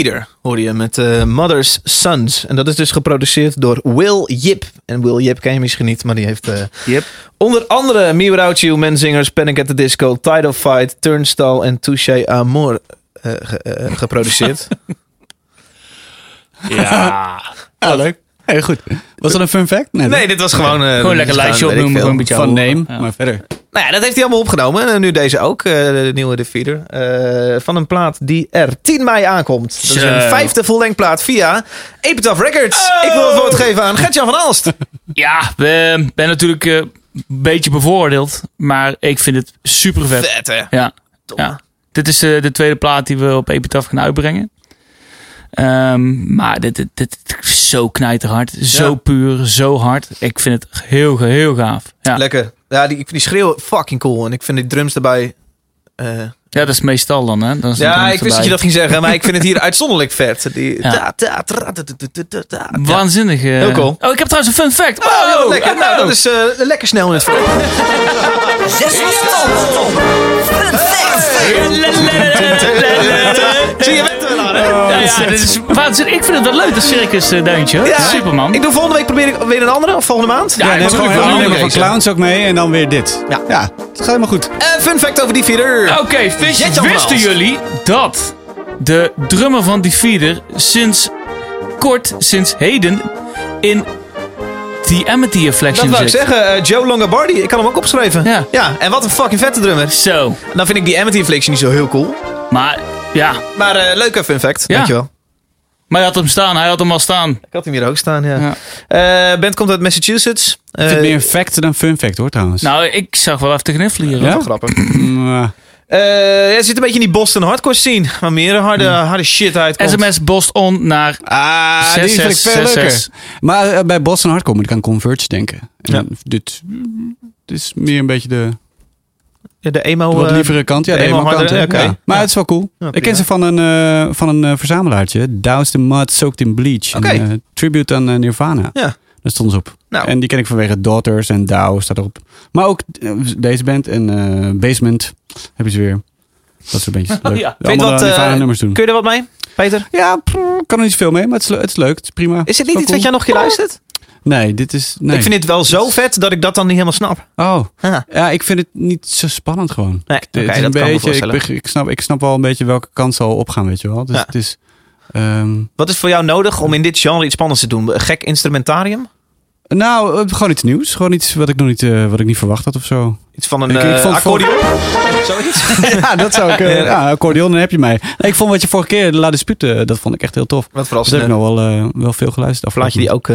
Defeater hoorde je met eh, Mother's Sons. En dat is dus geproduceerd door Will Yip. En Will Yip ken je misschien niet, maar die heeft eh, Yep. onder andere Me Without You, Menzingers, Panic at the Disco, Tidal Fight, Turnstile en eh, ge- eh, geproduceerd. Ja. Ja, leuk. Heel goed. Was dat een fun fact? nee, dit was gewoon... eh, Gewoon lekker lijstje opnoemen. Gewoon een beetje Van Ja. maar verder. Nou ja, dat heeft hij allemaal opgenomen. En nu deze ook, eh, de nieuwe Defeater. Eh, van een plaat die er 10 mei aankomt. Dat is een vijfde vollengplaat via Epitaph Records. Ik wil het woord geven aan Gertjan van Alst. Ja, ik ben natuurlijk eh, een beetje bevooroordeeld. Maar ik vind het super vet. Vet, hè? Ja. ja. Dit is eh, de tweede plaat die we op Epitaph gaan uitbrengen. Ehm, maar dit, dit, dit is zo knijterhard. Zo Ja. puur, zo hard. Ik vind het heel, heel gaaf. Ja. Lekker. Ja, die, die schreeuwen fucking cool. En ik vind die drums erbij... eh, ja, dat is meestal dan, hè? Dan is ja, ik wist dat je dat ging zeggen. Maar ik vind het hier uitzonderlijk vet. Die, Ja. Waanzinnig. eh. Heel cool. Oh, ik heb trouwens een fun fact. Oh, ja, wat Wow, lekker. oh, Nou, dat is eh, lekker snel in het verhaal. Zie je, bent er wel aan, hè? Ja, ja, dit is waanzinnig. Ik vind het wel leuk, dat circus uh, deuntje. hoor. Ja. Superman. Ik doe volgende week probeer ik weer een andere. Of volgende maand. Ja, Ja, neem was gewoon een nummer van. Clowns ook mee en dan weer dit. Ja. ja het gaat helemaal goed. Eh, fun fact over die feeder. Oké, wist- wisten jullie dat de drummer van Defeater sinds kort, sinds heden, in die Amity Dat Affliction wou ik zit. zeggen. eh, Joe Longabardi. Ik kan hem ook opschrijven. Ja. Ja, en wat een fucking vette drummer. Zo. Dan vind ik die Amity Affliction niet zo heel cool. Maar ja, Maar eh, leuke fun fact. Ja. Dankjewel. maar hij had hem staan. Hij had hem al staan. Ik had hem hier ook staan, ja. Ja. Eh, band komt uit Massachusetts. Ik vind het meer een fact dan fun fact hoor trouwens. Nou, ik zag wel even te gniffelen hier. Ja? grappig. Eh, ja, het zit een beetje in die Boston hardcore scene. Waar meer harde, harde shit uitkomt. SMS Bost on naar... ah, Zes, die vind ik veel leuker. Maar eh, bij Boston Hardcore moet ik aan Converge denken. En Ja. dit, dit is meer een beetje de Ja, de emo... wat eh, lievere kant. Ja, de de emo emo kant. harder, hè. oké. Ja. Maar Ja. het is wel cool. Ja, ik prima. ken ze van een, eh, van een eh, verzamelaartje. Doused in Mud, Soaked in Bleach. Oké. Een eh, tribute aan eh, Nirvana. Ja. Daar stond ze op. Nou. En die ken ik vanwege Daughters en Dow staat erop. Maar ook eh, deze band en eh, Basement heb je ze weer. Dat soort bandjes. Leuk. ja. Vind wat, eh, nummers doen. Kun je er wat mee, Peter? Ja, kan er niet veel mee, maar het is, het is leuk. Het is prima. Is het niet iets wat jij nog een keer luistert? Nee, dit is... Nee. Ik vind dit wel zo vet dat ik dat dan niet helemaal snap. Oh, ja, ik vind het niet zo spannend gewoon. Nee, Het dat kan ik ik, snap, ik snap wel een beetje welke kant zal opgaan, weet je wel. Dus Ja. het is... ehm, Wat is voor jou nodig om in dit genre iets spannends te doen? Een gek instrumentarium? Nou, eh, gewoon iets nieuws. Gewoon iets wat ik nog niet, eh, wat ik niet verwacht had of zo. Iets van een Ik- ik eh, vond- accordeon? Zoiets? ja, dat zou ik... ja, accordeon, dan heb je mij. Nee, ik vond wat je vorige keer, de La Dispute, dat vond ik echt heel tof. Wat vooral Dat heb ik nog wel, eh, wel veel geluisterd. plaatje die ook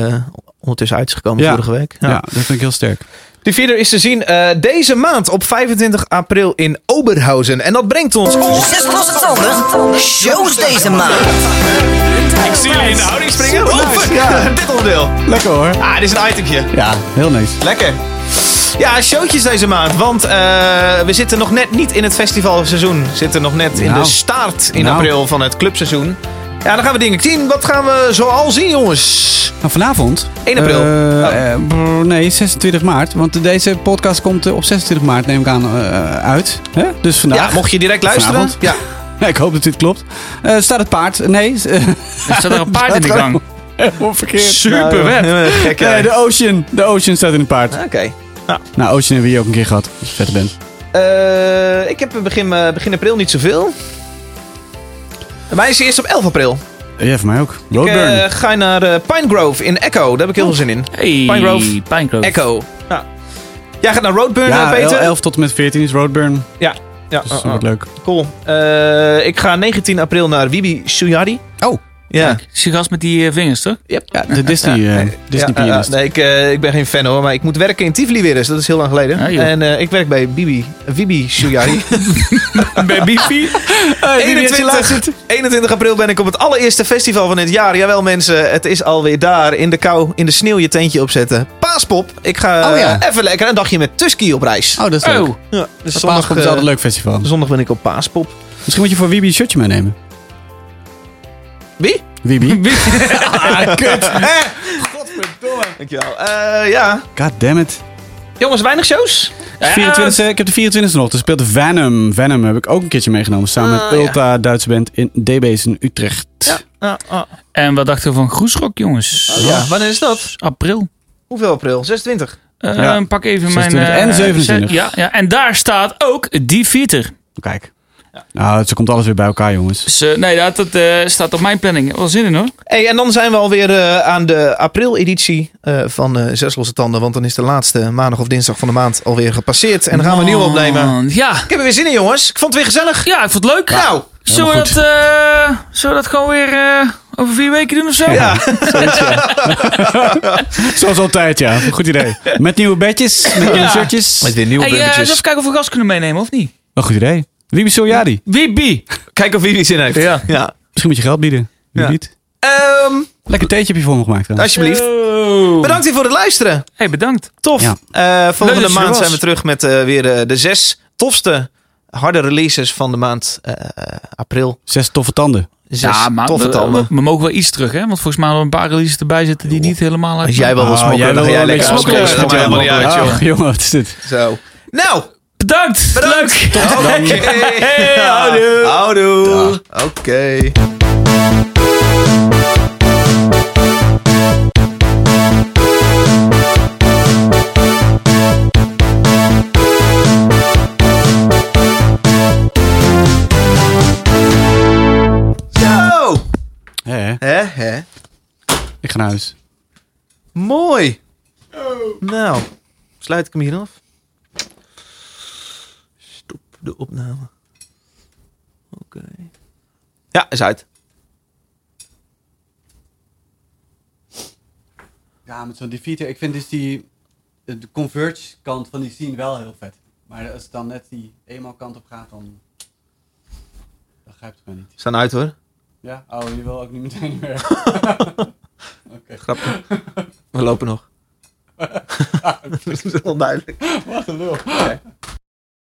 ondertussen uit is gekomen Ja. vorige week. Ja. dat vind ik heel sterk. Die vierde is te zien eh, deze maand op 25 april in Oberhausen. En dat brengt ons... Zes losse tanden. Shows deze maand. Ik zie jullie in de houding springen. Oh, fuck. Dit onderdeel. Lekker hoor. Ah, dit is een itemje. Ja, heel nice. Lekker. Ja, showtjes deze maand. Want eh, we zitten nog net niet in het festivalseizoen. We zitten nog net in Nou. de start in Nou. april van het clubseizoen. Ja, dan gaan we dingen zien. Wat gaan we zoal zien, jongens? Nou, vanavond. 1 april. Eh, Oh. eh, brr, nee, 26 maart. Want deze podcast komt eh, op 26 maart, neem ik aan, eh, uit. Hè? Dus vandaag. Ja, mocht je direct luisteren. Vanavond. Ja. Ja, ik hoop dat dit klopt. Eh, staat het paard? Nee. Er staat er een paard in de gang. Helemaal verkeerd. Super vet. Ja. Nee, de Ocean. De Ocean staat in het paard. Oké. Nou, Ocean hebben we hier ook een keer gehad. Als je vette bent. Eh, ik heb begin, begin april niet zoveel. Mij is eerst op 11 april. Ja, voor mij ook. Ik Roadburn. eh, ga naar eh, Pine Grove in Echo. Daar heb ik heel veel zin in. Hey, Pine Grove. Pine Grove. Echo. Ja. Jij gaat naar Roadburn, ja, eh, Peter? 11 tot en met 14 is Roadburn. Ja. Ja, Dus uh, dat uh, wordt leuk. cool. Eh, ik ga 19 april naar Wibi Suyari. Ja. Die gast met die eh, vingers, toch? Yep. Ja, de Disney, Ja, eh, nee. Disney Ja, pianist. eh, nee, ik, eh, ik ben geen fan hoor, maar ik moet werken in Tivoli weer eens. Dat is heel lang geleden. Ja, joh. en eh, ik werk bij Bibi, Wibi Suyari. Bij Bifi. 21, 21 april ben ik op het allereerste festival van dit jaar. Jawel mensen, het is alweer daar. In de kou, in de sneeuw je tentje opzetten. Paaspop. Ik ga Oh, ja. even lekker een dagje met Tusky op reis. Oh, dat is leuk. Oh, Ja, dus De zondag, Paaspop is altijd een leuk festival. zondag ben ik op Paaspop. Misschien moet je voor Wiebe een shirtje meenemen. Wie? Wiebe. Ah, kut. Godverdomme. Dankjewel. Eh ja. God damn it. Jongens, weinig shows? 24, ik heb de 24e nog. Er speelt Venom. Venom heb ik ook een keertje meegenomen. Samen met Ah, ja. Ulta, Duitse band in DB's in Utrecht. Ja, ah. En wat dachten we van Groesrock, jongens? ja. Wanneer is dat? April. Hoeveel april? 26. Eh, Ja. Pak even 26 mijn... eh, en 27. zet- Ja, ja, en daar staat ook die Vieter. Kijk. Nou, ze komt alles weer bij elkaar, jongens. Dus, eh, nee, dat, dat eh, staat op mijn planning. Wel zin in hoor. Hey, en dan zijn we alweer eh, aan de april-editie eh, van eh Zes Losse Tanden. Want dan is de laatste maandag of dinsdag van de maand alweer gepasseerd. En dan gaan we een nieuwe opnemen. Ja. Ik heb er weer zin in, jongens. Ik vond het weer gezellig. ja, ik vond het leuk. Nou, Zullen we, dat, eh, zullen we dat gewoon weer eh, over vier weken doen of zo? ja. Zoals altijd, ja. Goed idee. Met nieuwe bedjes, met nieuwe Ja. shirtjes. Met weer nieuwe Hey, even kijken of we gas kunnen meenemen of niet. Een goed idee. Wiebe Soljadi. Wie bi? Kijk of wie er zin heeft. Ja. ja. Misschien moet je geld bieden. Wie Ja. niet? Ehm, Lekker theetje heb je voor me gemaakt. trouwens. alsjeblieft. Bedankt weer voor het luisteren. Hey, bedankt. Tof. Ja. Eh, volgende maand zijn we terug met eh, weer eh, de zes tofste harde releases van de maand eh, april. Zes toffe tanden. Zes ja, maar toffe we, tanden. we, we mogen wel iets terug, hè? Want volgens mij hadden we een paar releases erbij zitten die niet helemaal uit. Als jij wel wil Oh, smokkelen, jij dan ga jij wel lekker lekker smokkelen. Dat maakt helemaal niet uit, joh. Oh, jongen, wat is dit? Zo. Nou, Bedankt. bedankt. Leuk. Oké. Hey, houdoe. Houdoe. Oké. Zo. Hè, hè? Hè, hè. Ik ga naar huis. Mooi. Nou, sluit ik hem hier af. De opname. Oké. Ja, is uit. Ja, met zo'n defeater. Ik vind dus die de converge kant van die scene wel heel vet. Maar als het dan net die eenmaal kant op gaat, dan... Dan grijpt het gewoon niet. Staan uit hoor. Ja? Oh, je wil ook niet meteen meer. Oké. Grapje. We lopen nog. dat is wel duidelijk. Wat een lul.